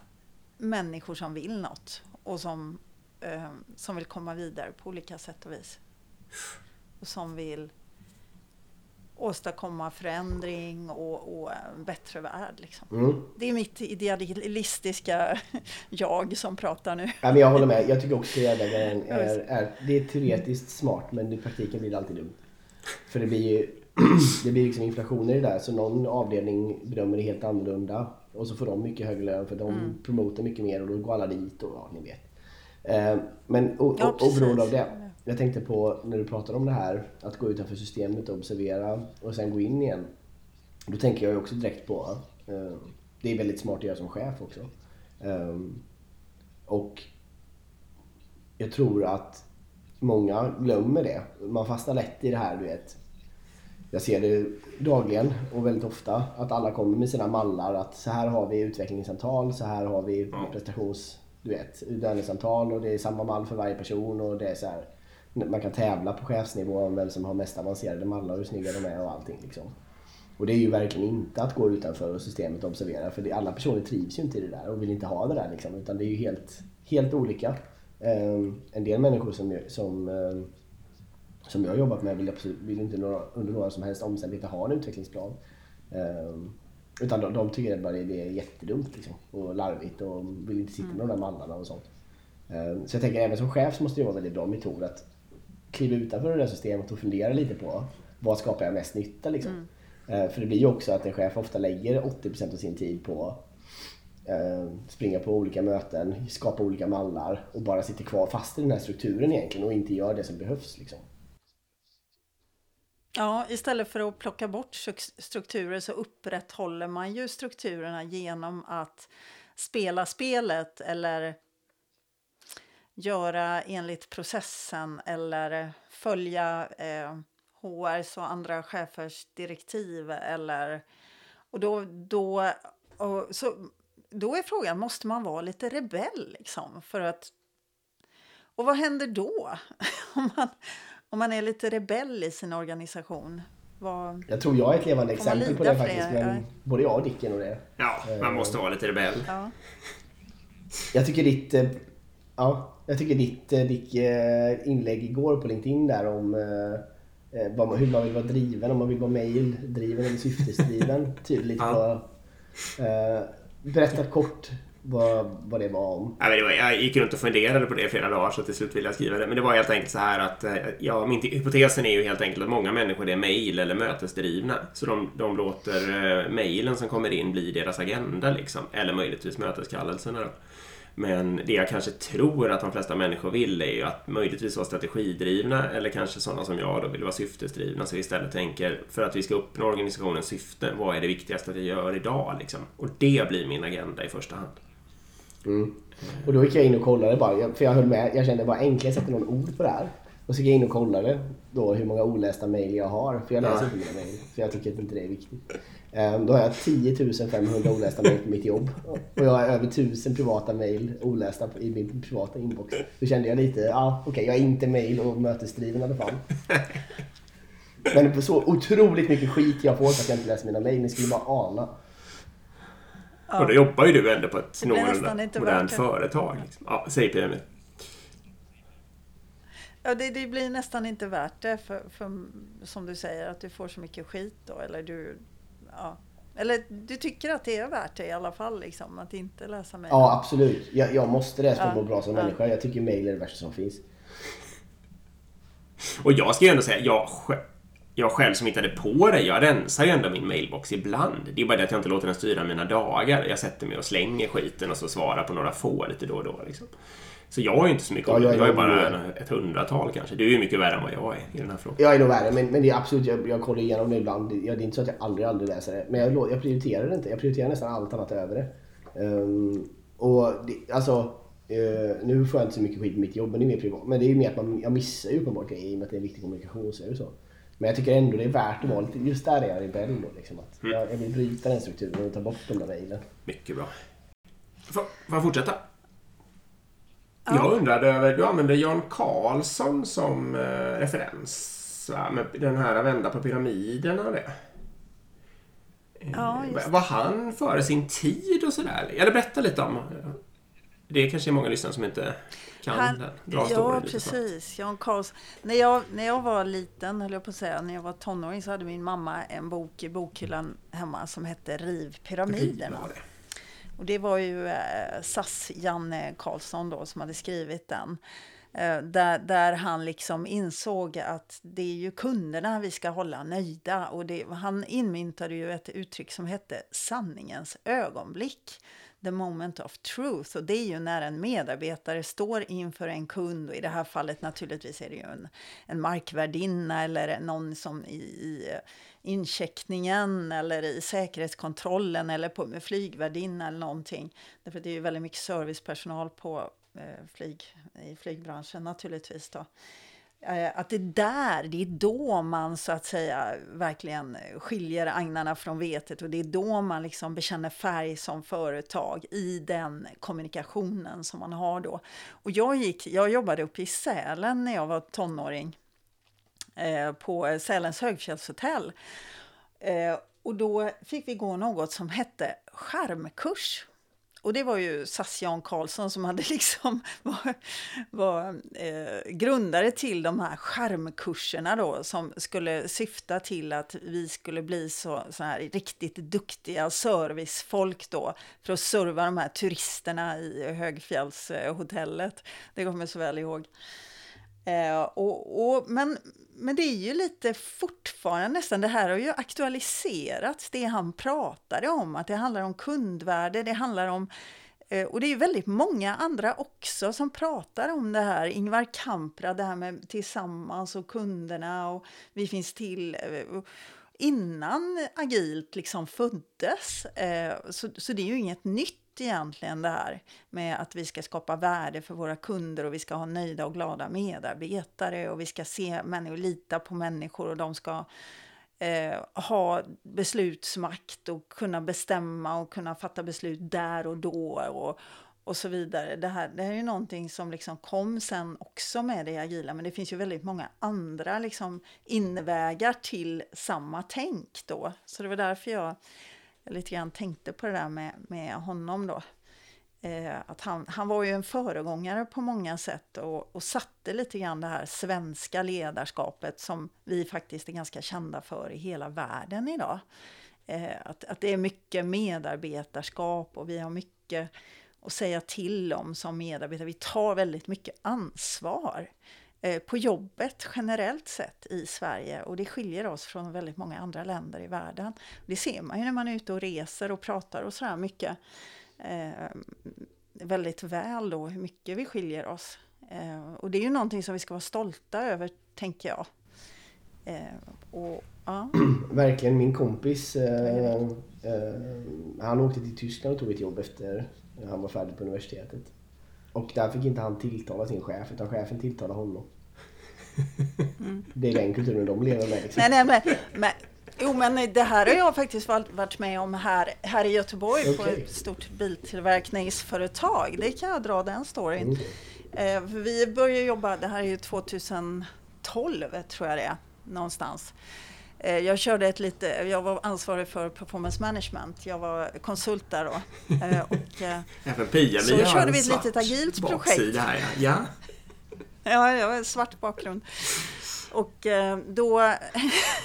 människor som vill något och som, eh, som vill komma vidare på olika sätt och vis. Och som vill åstadkomma förändring och, och en bättre värld. Liksom. Mm. Det är mitt idealistiska [LAUGHS] jag som pratar nu. Ja, men jag håller med. Jag tycker också att är, [LAUGHS] är, är, det är teoretiskt smart men i praktiken blir det alltid dumt. För det blir ju [CLEARS THROAT] det blir liksom inflationer i det där så någon avdelning bedömer det helt annorlunda. Och så får de mycket högre lön för de mm. promotar mycket mer och då går alla dit och ja, ni vet. Eh, men ja, oberoende av det. Jag tänkte på när du pratade om det här att gå utanför systemet och observera och sen gå in igen. Då tänker jag också direkt på, eh, det är väldigt smart att göra som chef också. Eh, och jag tror att många glömmer det. Man fastnar lätt i det här du vet jag ser det dagligen och väldigt ofta att alla kommer med sina mallar att så här har vi utvecklingssamtal, så här har vi prestations, du vet, lönesamtal och det är samma mall för varje person och det är så här, man kan tävla på chefsnivå om vem som har mest avancerade mallar och hur snygga de är och allting liksom. Och det är ju verkligen inte att gå utanför systemet och observera för det, alla personer trivs ju inte i det där och vill inte ha det där liksom utan det är ju helt, helt olika. Um, en del människor som, som um, som jag har jobbat med vill, absolut, vill inte några, under några som helst omständigheter ha en utvecklingsplan. Um, utan de, de tycker att det är jättedumt liksom, och larvigt och vill inte sitta med de där mallarna och sånt. Um, så jag tänker även som chef så måste det vara en väldigt bra metod att kliva utanför det där systemet och fundera lite på vad skapar jag mest nytta liksom. Mm. Uh, för det blir ju också att en chef ofta lägger 80% av sin tid på uh, springa på olika möten, skapa olika mallar och bara sitter kvar fast i den här strukturen egentligen och inte gör det som behövs. Liksom. Ja, istället för att plocka bort strukturer så upprätthåller man ju strukturerna genom att spela spelet eller göra enligt processen eller följa eh, HRs och andra chefers direktiv eller och då, då, och så, då är frågan, måste man vara lite rebell liksom för att och vad händer då? [LAUGHS] om, man, om man är lite rebell i sin organisation. Vad... Jag tror jag är ett levande exempel på det faktiskt. Men ja. både jag och Dicken och det. Ja, man måste vara lite rebell. Ja. Jag tycker ditt, eh, ja, jag tycker ditt, eh, ditt eh, inlägg igår på LinkedIn där om hur man vill vara driven, om man vill vara mail-driven eller syftesdriven. [LAUGHS] Tydligt ja. berätta kort vad, vad det var om. Jag gick runt och funderade på det i flera dagar så till slut ville jag skriva det. Men det var helt enkelt så här att eh, ja, min hypotesen är ju helt enkelt att många människor är mail eller mötesdrivna. Så de, de låter eh, mailen som kommer in bli deras agenda liksom. Eller möjligtvis möteskallelserna då. Men det jag kanske tror att de flesta människor vill är ju att möjligtvis vara strategidrivna eller kanske sådana som jag då vill vara syftesdrivna. Så vi istället tänker för att vi ska uppnå organisationens syfte, vad är det viktigaste att jag gör idag? Liksom? Och det blir min agenda i första hand. Mm. Och då gick jag in och kollade bara, för jag höll med. Jag kände bara enklare sätta någon ord på det här. Och så gick jag in och kollade då hur många olästa mejl jag har. För jag läser inte mina mejl. För jag tycker inte det är viktigt. Ehm, då har jag 10 500 olästa mejl på mitt jobb. Och jag har över 1000 privata mejl olästa i min privata inbox. Då kände jag lite, ja ah, okej okay, jag är inte mejl och mötesdriven i alla fall. Men så otroligt mycket skit jag får för att jag inte läser mina mejl. Ni skulle bara ana. Ja. Och då jobbar ju du ändå på ett någorlunda modernt företag. Liksom. Ja, säg Pia Ja, det, det, blir nästan inte värt det för, för, som du säger att du får så mycket skit då. Eller du, ja. Eller du tycker att det är värt det i alla fall, liksom, att inte läsa mejl? Ja, absolut. Jag, jag måste det för att må bra som ja. människa. Jag tycker mejl är det värsta som finns. Och jag ska ju ändå säga, jag jag själv som hittade på det, jag rensar ju ändå min mailbox ibland. Det är bara det att jag inte låter den styra mina dagar. Jag sätter mig och slänger skiten och så svarar på några få lite då och då. Liksom. Så jag har ju inte så mycket ja, jag, jag är bara ett hundratal kanske. Du är ju mycket värre än vad jag är i den här frågan. Jag är nog värre, men, men det är absolut, jag, jag kollar igenom det ibland. Det är inte så att jag aldrig, aldrig läser det. Men jag, jag prioriterar det inte. Jag prioriterar nästan allt annat över det. Um, och det, alltså, uh, nu får jag inte så mycket skit på mitt jobb, men det är mer privat. Men det är ju mer att man, jag missar ju uppenbart grejer i och med att det är en viktig kommunikation. Så så. Men jag tycker ändå det är värt att vara lite, just där är jag rebell då. Liksom, att mm. jag, jag vill bryta den strukturen och ta bort de där mejlen. Mycket bra. Får, får jag fortsätta? Ja. Jag undrade över, du använde Jan Karlsson som eh, referens. Va? Med den här vända på pyramiderna och det. Ja, just Var han före sin tid och sådär? Eller berätta lite om det är kanske är många lyssnare som inte kan han, dra Ja, precis. Jan Karlsson. När jag, när jag var liten, höll jag på att säga, när jag var tonåring så hade min mamma en bok i bokhyllan hemma som hette Riv pyramiderna. Och det var ju eh, SAS Janne Karlsson då som hade skrivit den. Eh, där, där han liksom insåg att det är ju kunderna vi ska hålla nöjda. Och det, han inmyntade ju ett uttryck som hette sanningens ögonblick the moment of truth. Och det är ju när en medarbetare står inför en kund och i det här fallet naturligtvis är det ju en, en markvärdinna eller någon som i, i incheckningen eller i säkerhetskontrollen eller på, med flygvärdinna eller någonting. Därför det är ju väldigt mycket servicepersonal på eh, flyg, i flygbranschen naturligtvis. Då. Eh, att det är där, det är då man så att säga verkligen skiljer agnarna från vetet och det är då man liksom bekänner färg som företag i den kommunikationen som man har då. Och jag, gick, jag jobbade uppe i Sälen när jag var tonåring eh, på Sälens högfjällshotell. Eh, och då fick vi gå något som hette skärmkurs. Och det var ju SAS Jan Karlsson som hade [LAUGHS] liksom var, var eh, grundare till de här skärmkurserna då som skulle syfta till att vi skulle bli så, så här riktigt duktiga servicefolk då för att serva de här turisterna i Högfjällshotellet. Det kommer jag så väl ihåg. Eh, och, och, men, men det är ju lite fortfarande nästan, det här har ju aktualiserats, det han pratade om, att det handlar om kundvärde, det handlar om eh, och det är ju väldigt många andra också som pratar om det här. Ingvar Kamprad, det här med tillsammans och kunderna och vi finns till. Eh, innan agilt liksom föddes. Eh, så, så det är ju inget nytt egentligen det här med att vi ska skapa värde för våra kunder och vi ska ha nöjda och glada medarbetare och vi ska se människor, lita på människor och de ska eh, ha beslutsmakt och kunna bestämma och kunna fatta beslut där och då och, och så vidare. Det här, det här är ju någonting som liksom kom sen också med det agila, men det finns ju väldigt många andra liksom invägar till samma tänk då. Så det var därför jag jag lite grann tänkte på det där med, med honom då. Eh, att han, han var ju en föregångare på många sätt och, och satte lite grann det här svenska ledarskapet som vi faktiskt är ganska kända för i hela världen idag. Eh, att, att det är mycket medarbetarskap och vi har mycket att säga till om som medarbetare. Vi tar väldigt mycket ansvar på jobbet generellt sett i Sverige och det skiljer oss från väldigt många andra länder i världen. Det ser man ju när man är ute och reser och pratar och sådär mycket. Eh, väldigt väl då hur mycket vi skiljer oss. Eh, och det är ju någonting som vi ska vara stolta över, tänker jag. Eh, och, ja. [CLEARS THROAT] Verkligen, min kompis eh, eh, han åkte till Tyskland och tog ett jobb efter han var färdig på universitetet. Och där fick inte han tilltala sin chef utan chefen tilltalade honom. Mm. Det är den kulturen de lever med. Liksom. Nej, nej, men, men, jo, men det här har jag faktiskt varit med om här, här i Göteborg okay. på ett stort biltillverkningsföretag. Det kan jag dra den storyn. Mm. Eh, vi började jobba, det här är ju 2012 tror jag det är, någonstans. Eh, jag körde ett lite, jag var ansvarig för performance management. Jag var konsult där då. Eh, och, eh, Även Pia, så körde vi ett litet agilt projekt. Här, ja. ja. [LAUGHS] ja, jag har svart bakgrund. Och då,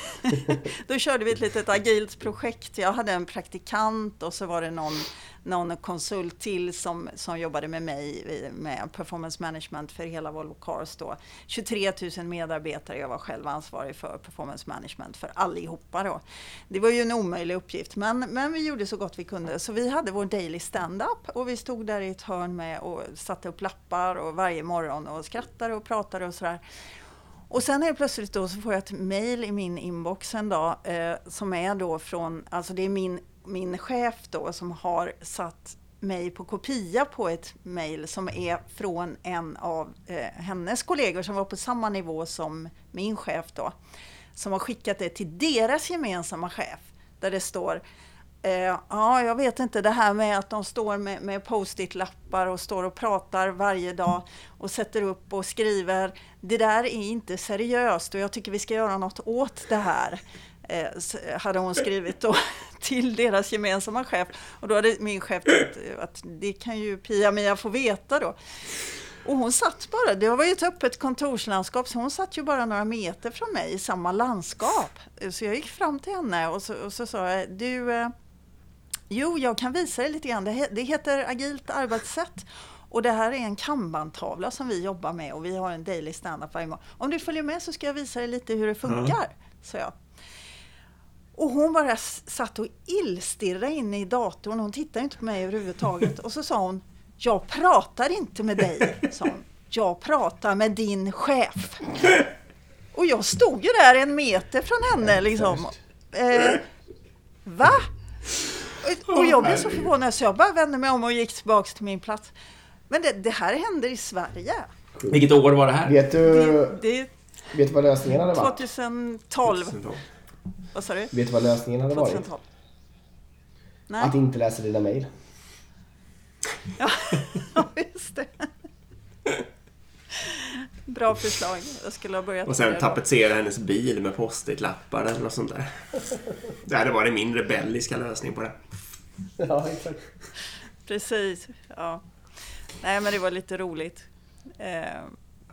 [LAUGHS] då körde vi ett litet agilt projekt. Jag hade en praktikant och så var det någon någon konsult till som, som jobbade med mig med performance management för hela Volvo Cars då. 23 000 medarbetare, jag var själv ansvarig för performance management för allihopa då. Det var ju en omöjlig uppgift men, men vi gjorde så gott vi kunde. Så vi hade vår daily stand-up och vi stod där i ett hörn med och satte upp lappar och varje morgon och skrattade och pratade och sådär. Och sen helt plötsligt då så får jag ett mail i min inbox en dag eh, som är då från, alltså det är min min chef då som har satt mig på kopia på ett mejl som är från en av eh, hennes kollegor som var på samma nivå som min chef då. Som har skickat det till deras gemensamma chef. Där det står eh, Ja, jag vet inte det här med att de står med, med post-it-lappar och står och pratar varje dag och sätter upp och skriver. Det där är inte seriöst och jag tycker vi ska göra något åt det här hade hon skrivit då [LAUGHS] till deras gemensamma chef. Och då hade min chef tänkt att det kan ju Pia-Mia få veta då. Och hon satt bara, det var ju ett öppet kontorslandskap, så hon satt ju bara några meter från mig i samma landskap. Så jag gick fram till henne och så, och så sa jag, du, eh, jo jag kan visa dig lite grann, det, det heter agilt arbetssätt. Och det här är en kanban som vi jobbar med och vi har en daily standup varje morgon. Om du följer med så ska jag visa dig lite hur det funkar, mm. sa jag. Och hon bara satt och illstirrade in i datorn. Hon tittade inte på mig överhuvudtaget. Och så sa hon, jag pratar inte med dig, sa hon. Jag pratar med din chef. Och jag stod ju där en meter från henne liksom. Eh, va? Och jag blev så förvånad så jag bara vände mig om och gick tillbaka till min plats. Men det, det här händer i Sverige. Vilket år var det här? Vet du, det, det, vet du vad lösningen hade varit? 2012. 2012. Vad sa du? Vet du vad lösningen hade 2012. varit? Nej. Att inte läsa dina mejl. [LAUGHS] Ja, just det. Bra förslag. Jag skulle ha börjat Och sen tapetsera hennes bil med post-it-lappar eller något sånt där. Det hade varit min rebelliska lösning på det. Ja, exakt. Precis. Ja. Nej, men det var lite roligt. Eh,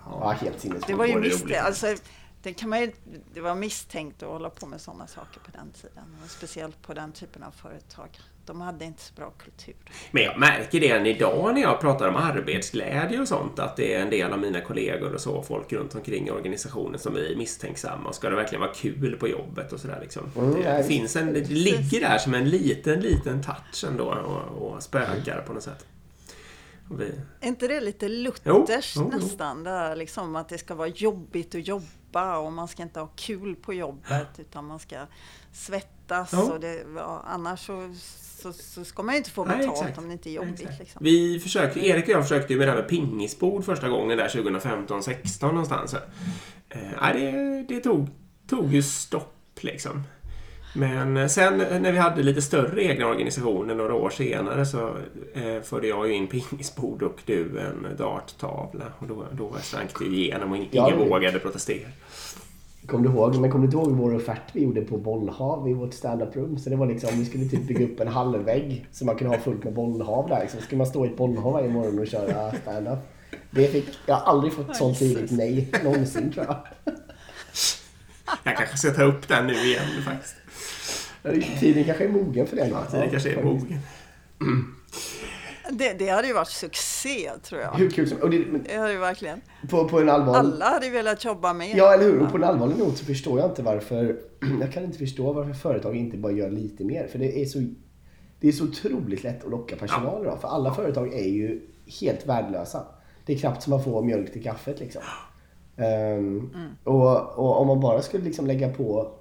ja, helt sinnessjukt. Det var ju misstänkt. Alltså, det, kan man ju, det var misstänkt att hålla på med sådana saker på den tiden. Speciellt på den typen av företag. De hade inte så bra kultur. Men jag märker det än idag när jag pratar om arbetsglädje och sånt. Att det är en del av mina kollegor och så, folk runt omkring i organisationen som är misstänksamma. Ska det verkligen vara kul på jobbet och sådär liksom. Mm, det, finns en, det ligger där som en liten, liten touch ändå och, och spökar på något sätt. Vi... Är inte det lite Luthers jo, jo, nästan? Jo. Där, liksom, att det ska vara jobbigt att jobba och man ska inte ha kul på jobbet utan man ska svettas. Och det, ja, annars så, så, så, ska man ju inte få betalt Nej, om det inte är jobbigt. Liksom. Vi försökte, Erik och jag försökte ju med det här med pingisbord första gången där 2015-16 någonstans. Eh, det, det tog, tog ju stopp liksom. Men sen när vi hade lite större egna organisationer några år senare så eh, förde jag ju in pingisbord och du en darttavla. Och då, då slank det igenom och ingen ja, vågade protestera. Kom du ihåg, men kom du inte ihåg vår offert vi gjorde på bollhav i vårt standup-rum? Så det var liksom, vi skulle typ bygga upp en halvvägg så man kunde ha fullt med bollhav där. Så skulle man stå i ett bollhav varje morgon och köra standup. Det fick, jag har aldrig fått sånt tidigt nej någonsin tror jag. Jag kanske ska ta upp den nu igen faktiskt. Tiden kanske är mogen för det. Ja, tiden kanske är mogen. Mm. Det, det hade ju varit succé tror jag. Hur kul som och det, men Det hade ju verkligen. på, på en allvarlig... Alla hade velat jobba med. Ja, eller hur? Och på en allvarlig not så förstår jag inte varför... [CLEARS THROAT] Jag kan inte förstå varför företag inte bara gör lite mer. För det är så, det är så otroligt lätt att locka personal idag. För alla företag är ju helt värdelösa. Det är knappt som man får mjölk till kaffet liksom. Ehm, och, och om man bara skulle liksom lägga på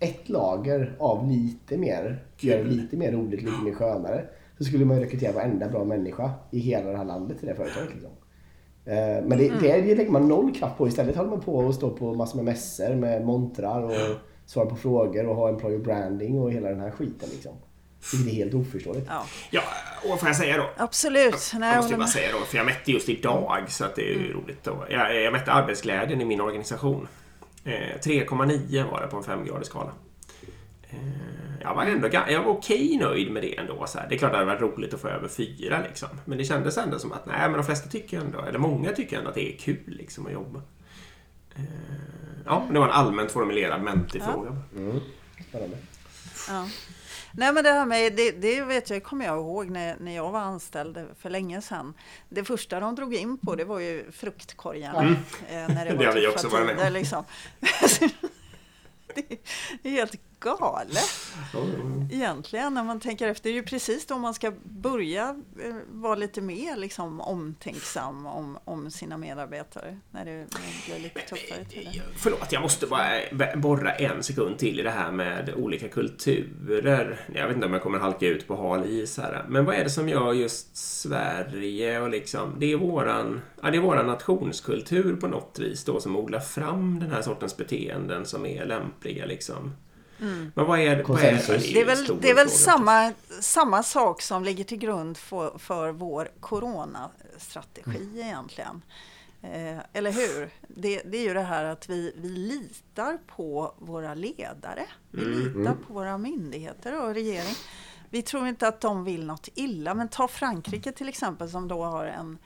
ett lager av lite mer, göra det lite mer roligt, lite mer skönare. Så skulle man ju rekrytera varenda bra människa i hela det här landet till det företaget. Liksom. Eh, Men det, det, det lägger man noll kraft på. Istället håller man på och står på massor med mässor med montrar och svara på frågor och ha employer branding och hela den här skiten. Liksom. Vilket är helt oförståeligt. Ja, Ja, och får jag säga då? absolut. Nej, Jag måste jag håller bara säga då, för jag mätte just idag så att det är ju roligt. Då. Jag, jag mätte arbetsglädjen i min organisation. Eh, 3,9 var det på en femgradig skala. Eh, jag var ändå jag var okej nöjd med det ändå. Så här. Det är klart att det hade varit roligt att få över fyra liksom. Men det kändes ändå som att nej, men de flesta tycker ändå, eller många tycker ändå att det är kul liksom att jobba. Eh, ja, det var en allmänt formulerad mentig fråga. Spännande. Ja. Nej men det här med, det, det vet jag, kommer jag ihåg när, när jag var anställd för länge sedan. Det första de drog in på det var ju fruktkorgarna. Eh, när det, [LAUGHS] Det var har vi också varit med om. Liksom. [LAUGHS] det, det är helt galet egentligen när man tänker efter. Det är ju precis då man ska börja eh, vara lite mer liksom, omtänksam om, om sina medarbetare. När det, när det blir lite tuffare tider. Förlåt, jag måste bara borra en sekund till i det här med olika kulturer. Jag vet inte om jag kommer halka ut på hal is här. Men vad är det som gör just Sverige och liksom... Det är våran, ja, det är våran nationskultur på något vis då som odlar fram den här sortens beteenden som är lämpliga liksom. Men vad är det? Vad är, Det är väl, det är väl samma, samma sak som ligger till grund för, för vår coronastrategi Mm. egentligen. Eh, eller hur? Det, det är ju det här att vi, vi litar på våra ledare. Vi Mm. litar på våra myndigheter och regering. Vi tror inte att de vill något illa. Men ta Frankrike till exempel som då har en,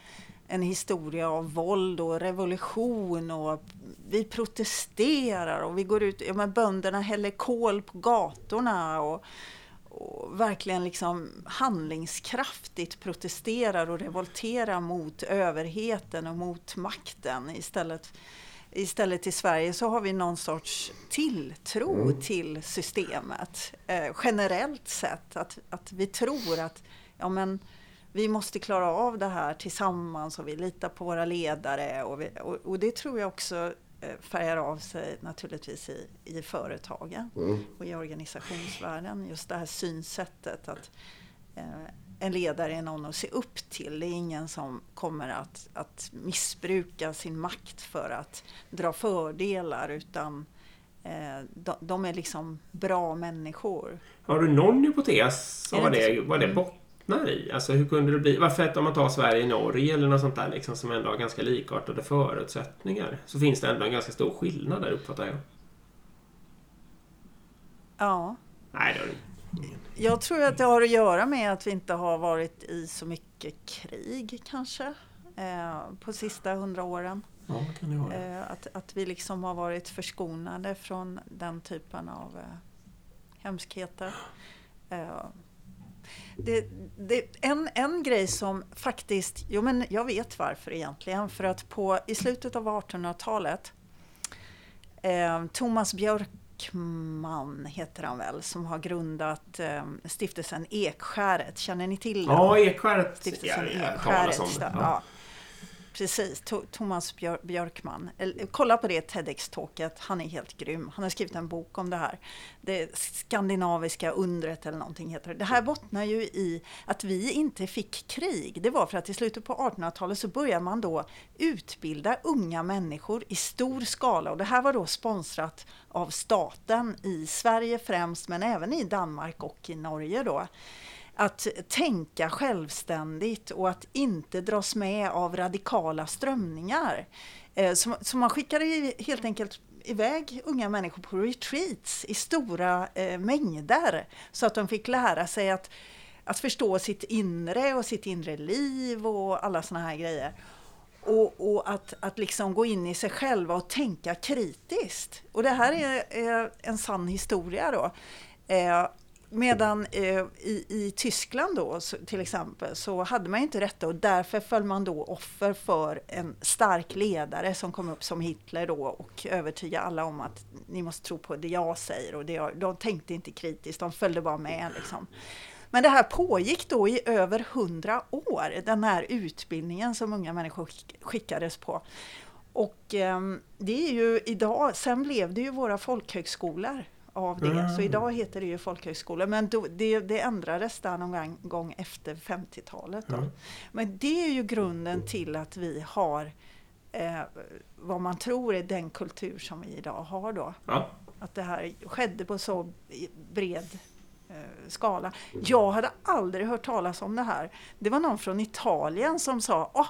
en historia av våld och revolution och vi protesterar och vi går ut, ja men bönderna häller kol på gatorna och, och verkligen liksom handlingskraftigt protesterar och revolterar mot överheten och mot makten istället Istället i Sverige så har vi någon sorts tilltro till systemet eh, generellt sett. Att, att vi tror att ja, men, vi måste klara av det här tillsammans och vi litar på våra ledare. Och, vi, och, och det tror jag också eh, färgar av sig naturligtvis i, i företagen och i organisationsvärlden. Just det här synsättet att eh, en ledare är någon att se upp till. Det är ingen som kommer att, att missbruka sin makt för att dra fördelar utan eh, de, de är liksom bra människor. Har du någon hypotes om Är vad det vad det bottnar i? Alltså hur kunde det bli? Varför att om man tar Sverige och Norge eller något sånt där liksom, som ändå har ganska likartade förutsättningar så finns det ändå en ganska stor skillnad där uppfattar jag. Ja, Nej, det har du jag tror att det har att göra med att vi inte har varit i så mycket krig kanske eh, på sista hundra åren. Ja, det kan det vara. Eh, att, att vi liksom har varit förskonade från den typen av eh, hemskheter. Eh, det, det, en, en grej som faktiskt, jo men jag vet varför egentligen, för att på, i slutet av 1800-talet eh, Thomas Björkman heter han väl, som har grundat eh, stiftelsen Ekskäret. Känner ni till den? Ja, Ekskäret. Stiftelsen Ja, Ekskäret. det. Ja. Ja. Precis, To- Thomas Björ- Björkman. Kolla på det TEDx-talket, han är helt grym. Han har skrivit en bok om det här. Det skandinaviska undret eller någonting heter det. Det här bottnar ju i att vi inte fick krig. Det var för att i slutet på 1800-talet så började man då utbilda unga människor i stor skala. Och det här var då sponsrat av staten i Sverige främst, men även i Danmark och i Norge då att tänka självständigt och att inte dras med av radikala strömningar. Eh, Så, så man skickade helt enkelt iväg unga människor på retreats i stora eh, mängder så att de fick lära sig att, att förstå sitt inre och sitt inre liv och alla såna här grejer. Och, och att, att liksom gå in i sig själva och tänka kritiskt. Och det här är, är en sann historia då. Eh, Medan eh, i, i Tyskland då så, till exempel så hade man inte detta och därför föll man då offer för en stark ledare som kom upp som Hitler då och övertygade alla om att ni måste tro på det jag säger och det jag, de tänkte inte kritiskt, de följde bara med liksom. Men det här pågick då i över hundra år, den här utbildningen som unga människor skickades på. Och eh, det är ju idag, sen blev det ju våra folkhögskolor av det. Mm. Så idag heter det ju folkhögskola. Men då, det, det ändrades där någon gång efter 50-talet. Mm. Men det är ju grunden till att vi har eh, vad man tror är den kultur som vi idag har då. Ja. Att det här skedde på så bred eh, skala. Jag hade aldrig hört talas om det här. Det var någon från Italien som sa Åh,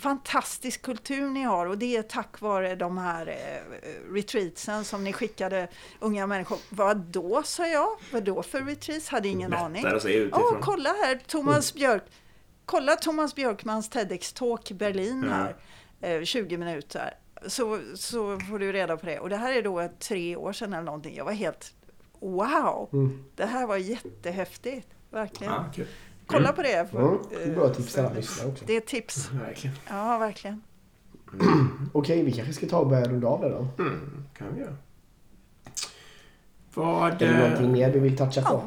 fantastisk kultur ni har och det är tack vare de här eh, retreatsen som ni skickade unga människor. Vad då, sa jag. Vad då för retreats? Hade ingen Lättare aning. Oh, kolla här, Thomas mm. Björk. Kolla Thomas Björkmans TEDx-talk Berlin här. Eh, 20 minuter. Så, så får du reda på det. Och det här är då tre år sedan eller någonting. Jag var helt wow! Mm. Det här var jättehäftigt. Verkligen. Ah, okay. Kolla mm. på det. För, mm. det är bra tips till alla lyssnare också. Det är tips. Verkligen. Ja, verkligen. Mm. [CLEARS THROAT] Okej, vi kanske ska ta och börja runda av det då. Mm, kan vi göra. Vad... Är det någonting mer du vill toucha på?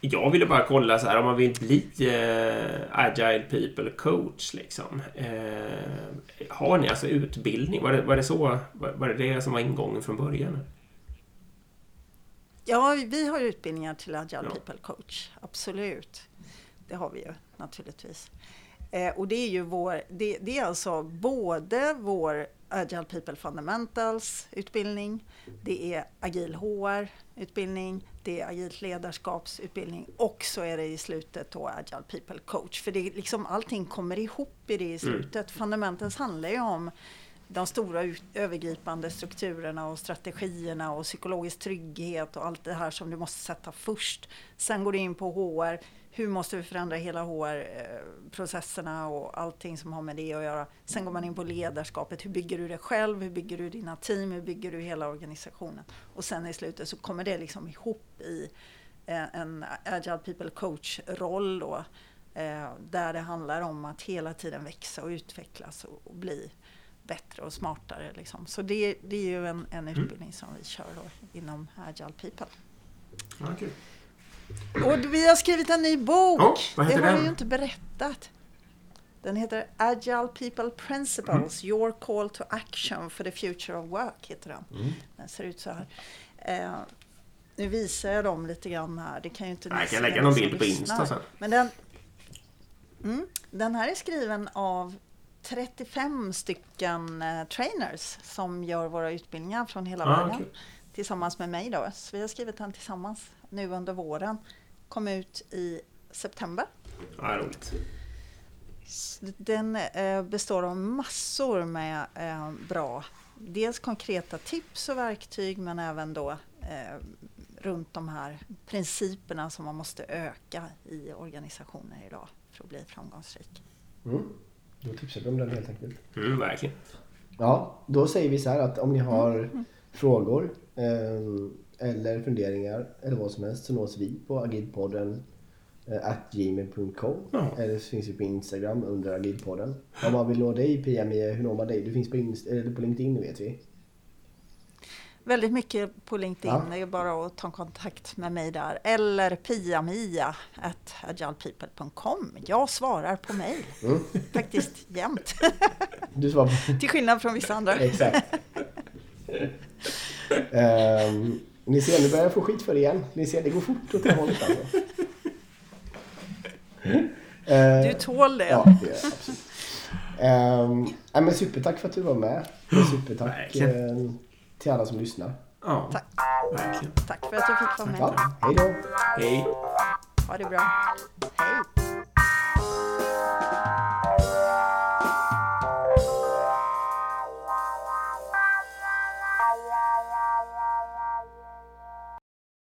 Jag ville bara kolla så här om man vill bli eh, Agile People Coach liksom. Eh, har ni alltså utbildning? Var det, var det så? Var, var det det som var ingången från början? Ja, vi har utbildningar till Agile ja. People Coach. Absolut det har vi ju naturligtvis. Eh, och det är ju vår, det, det, är alltså både vår Agile People Fundamentals utbildning, det är Agil HR utbildning, det är agilt ledarskapsutbildning och så är det i slutet då Agile People Coach. För det är liksom allting kommer ihop i det i mm. slutet. Mm. Fundamentals handlar ju om de stora övergripande strukturerna och strategierna och psykologisk trygghet och allt det här som du måste sätta först. Sen går du in på HR hur måste vi förändra hela HR-processerna och allting som har med det att göra. Sen går man in på ledarskapet. Hur bygger du det själv? Hur bygger du dina team? Hur bygger du hela organisationen? Och sen i slutet så kommer det liksom ihop i eh, en Agile People Coach-roll då. Eh, där det handlar om att hela tiden växa och utvecklas och bli bättre och smartare. Liksom. Så det, det är ju en, en mm. utbildning som vi kör då inom Agile People. Okay. Och vi har skrivit en ny bok. Oh, vad heter det har den? vi ju inte berättat. Den heter Agile People Principles, mm. Your Call to Action for the Future of Work. heter Den mm. Den ser ut så här. Eh, nu visar jag dem lite grann här. Det kan ju inte Jag kan lägga någon bild på Insta sen. Men den, mm, den här är skriven av 35 stycken eh, trainers som gör våra utbildningar från hela ah, världen. Okay. Tillsammans med mig då. Så vi har skrivit den tillsammans nu under våren. Kom ut i september. Ja, roligt. Den eh, består av massor med eh, bra, dels konkreta tips och verktyg men även då eh, runt de här principerna som man måste öka i organisationer idag för att bli framgångsrik. Mm. Då tipsar vi om den helt enkelt. Mm, verkligen. Ja, då säger vi så här att om ni har mm. frågor eh, eller funderingar eller vad som helst så nås vi på agilpodden eh, gmail.com ja. eller så finns vi på Instagram under agilpodden. Om man vill nå dig Pia Mia, hur når man dig? Du finns på, Inst eller på LinkedIn vet vi. Väldigt mycket på LinkedIn. Ja. Det är bara att ta kontakt med mig där. Eller piamia at agilepeople.com. Jag svarar på mejl. Mm. Faktiskt jämt. [LAUGHS] Du svarar Till skillnad från vissa andra. Exakt. um, [LAUGHS] Ni ser, nu börjar jag få skit för det igen. Ni ser, det går fort åt det hållet alltså. Du tål det. Ja, det gör jag absolut. Um, ja, men supertack för att du var med. Supertack uh, till alla som lyssnar. Ja, tack. Verkligen. Tack för att du fick vara med. Ja, hej då. Hej. Ha det bra. Hej.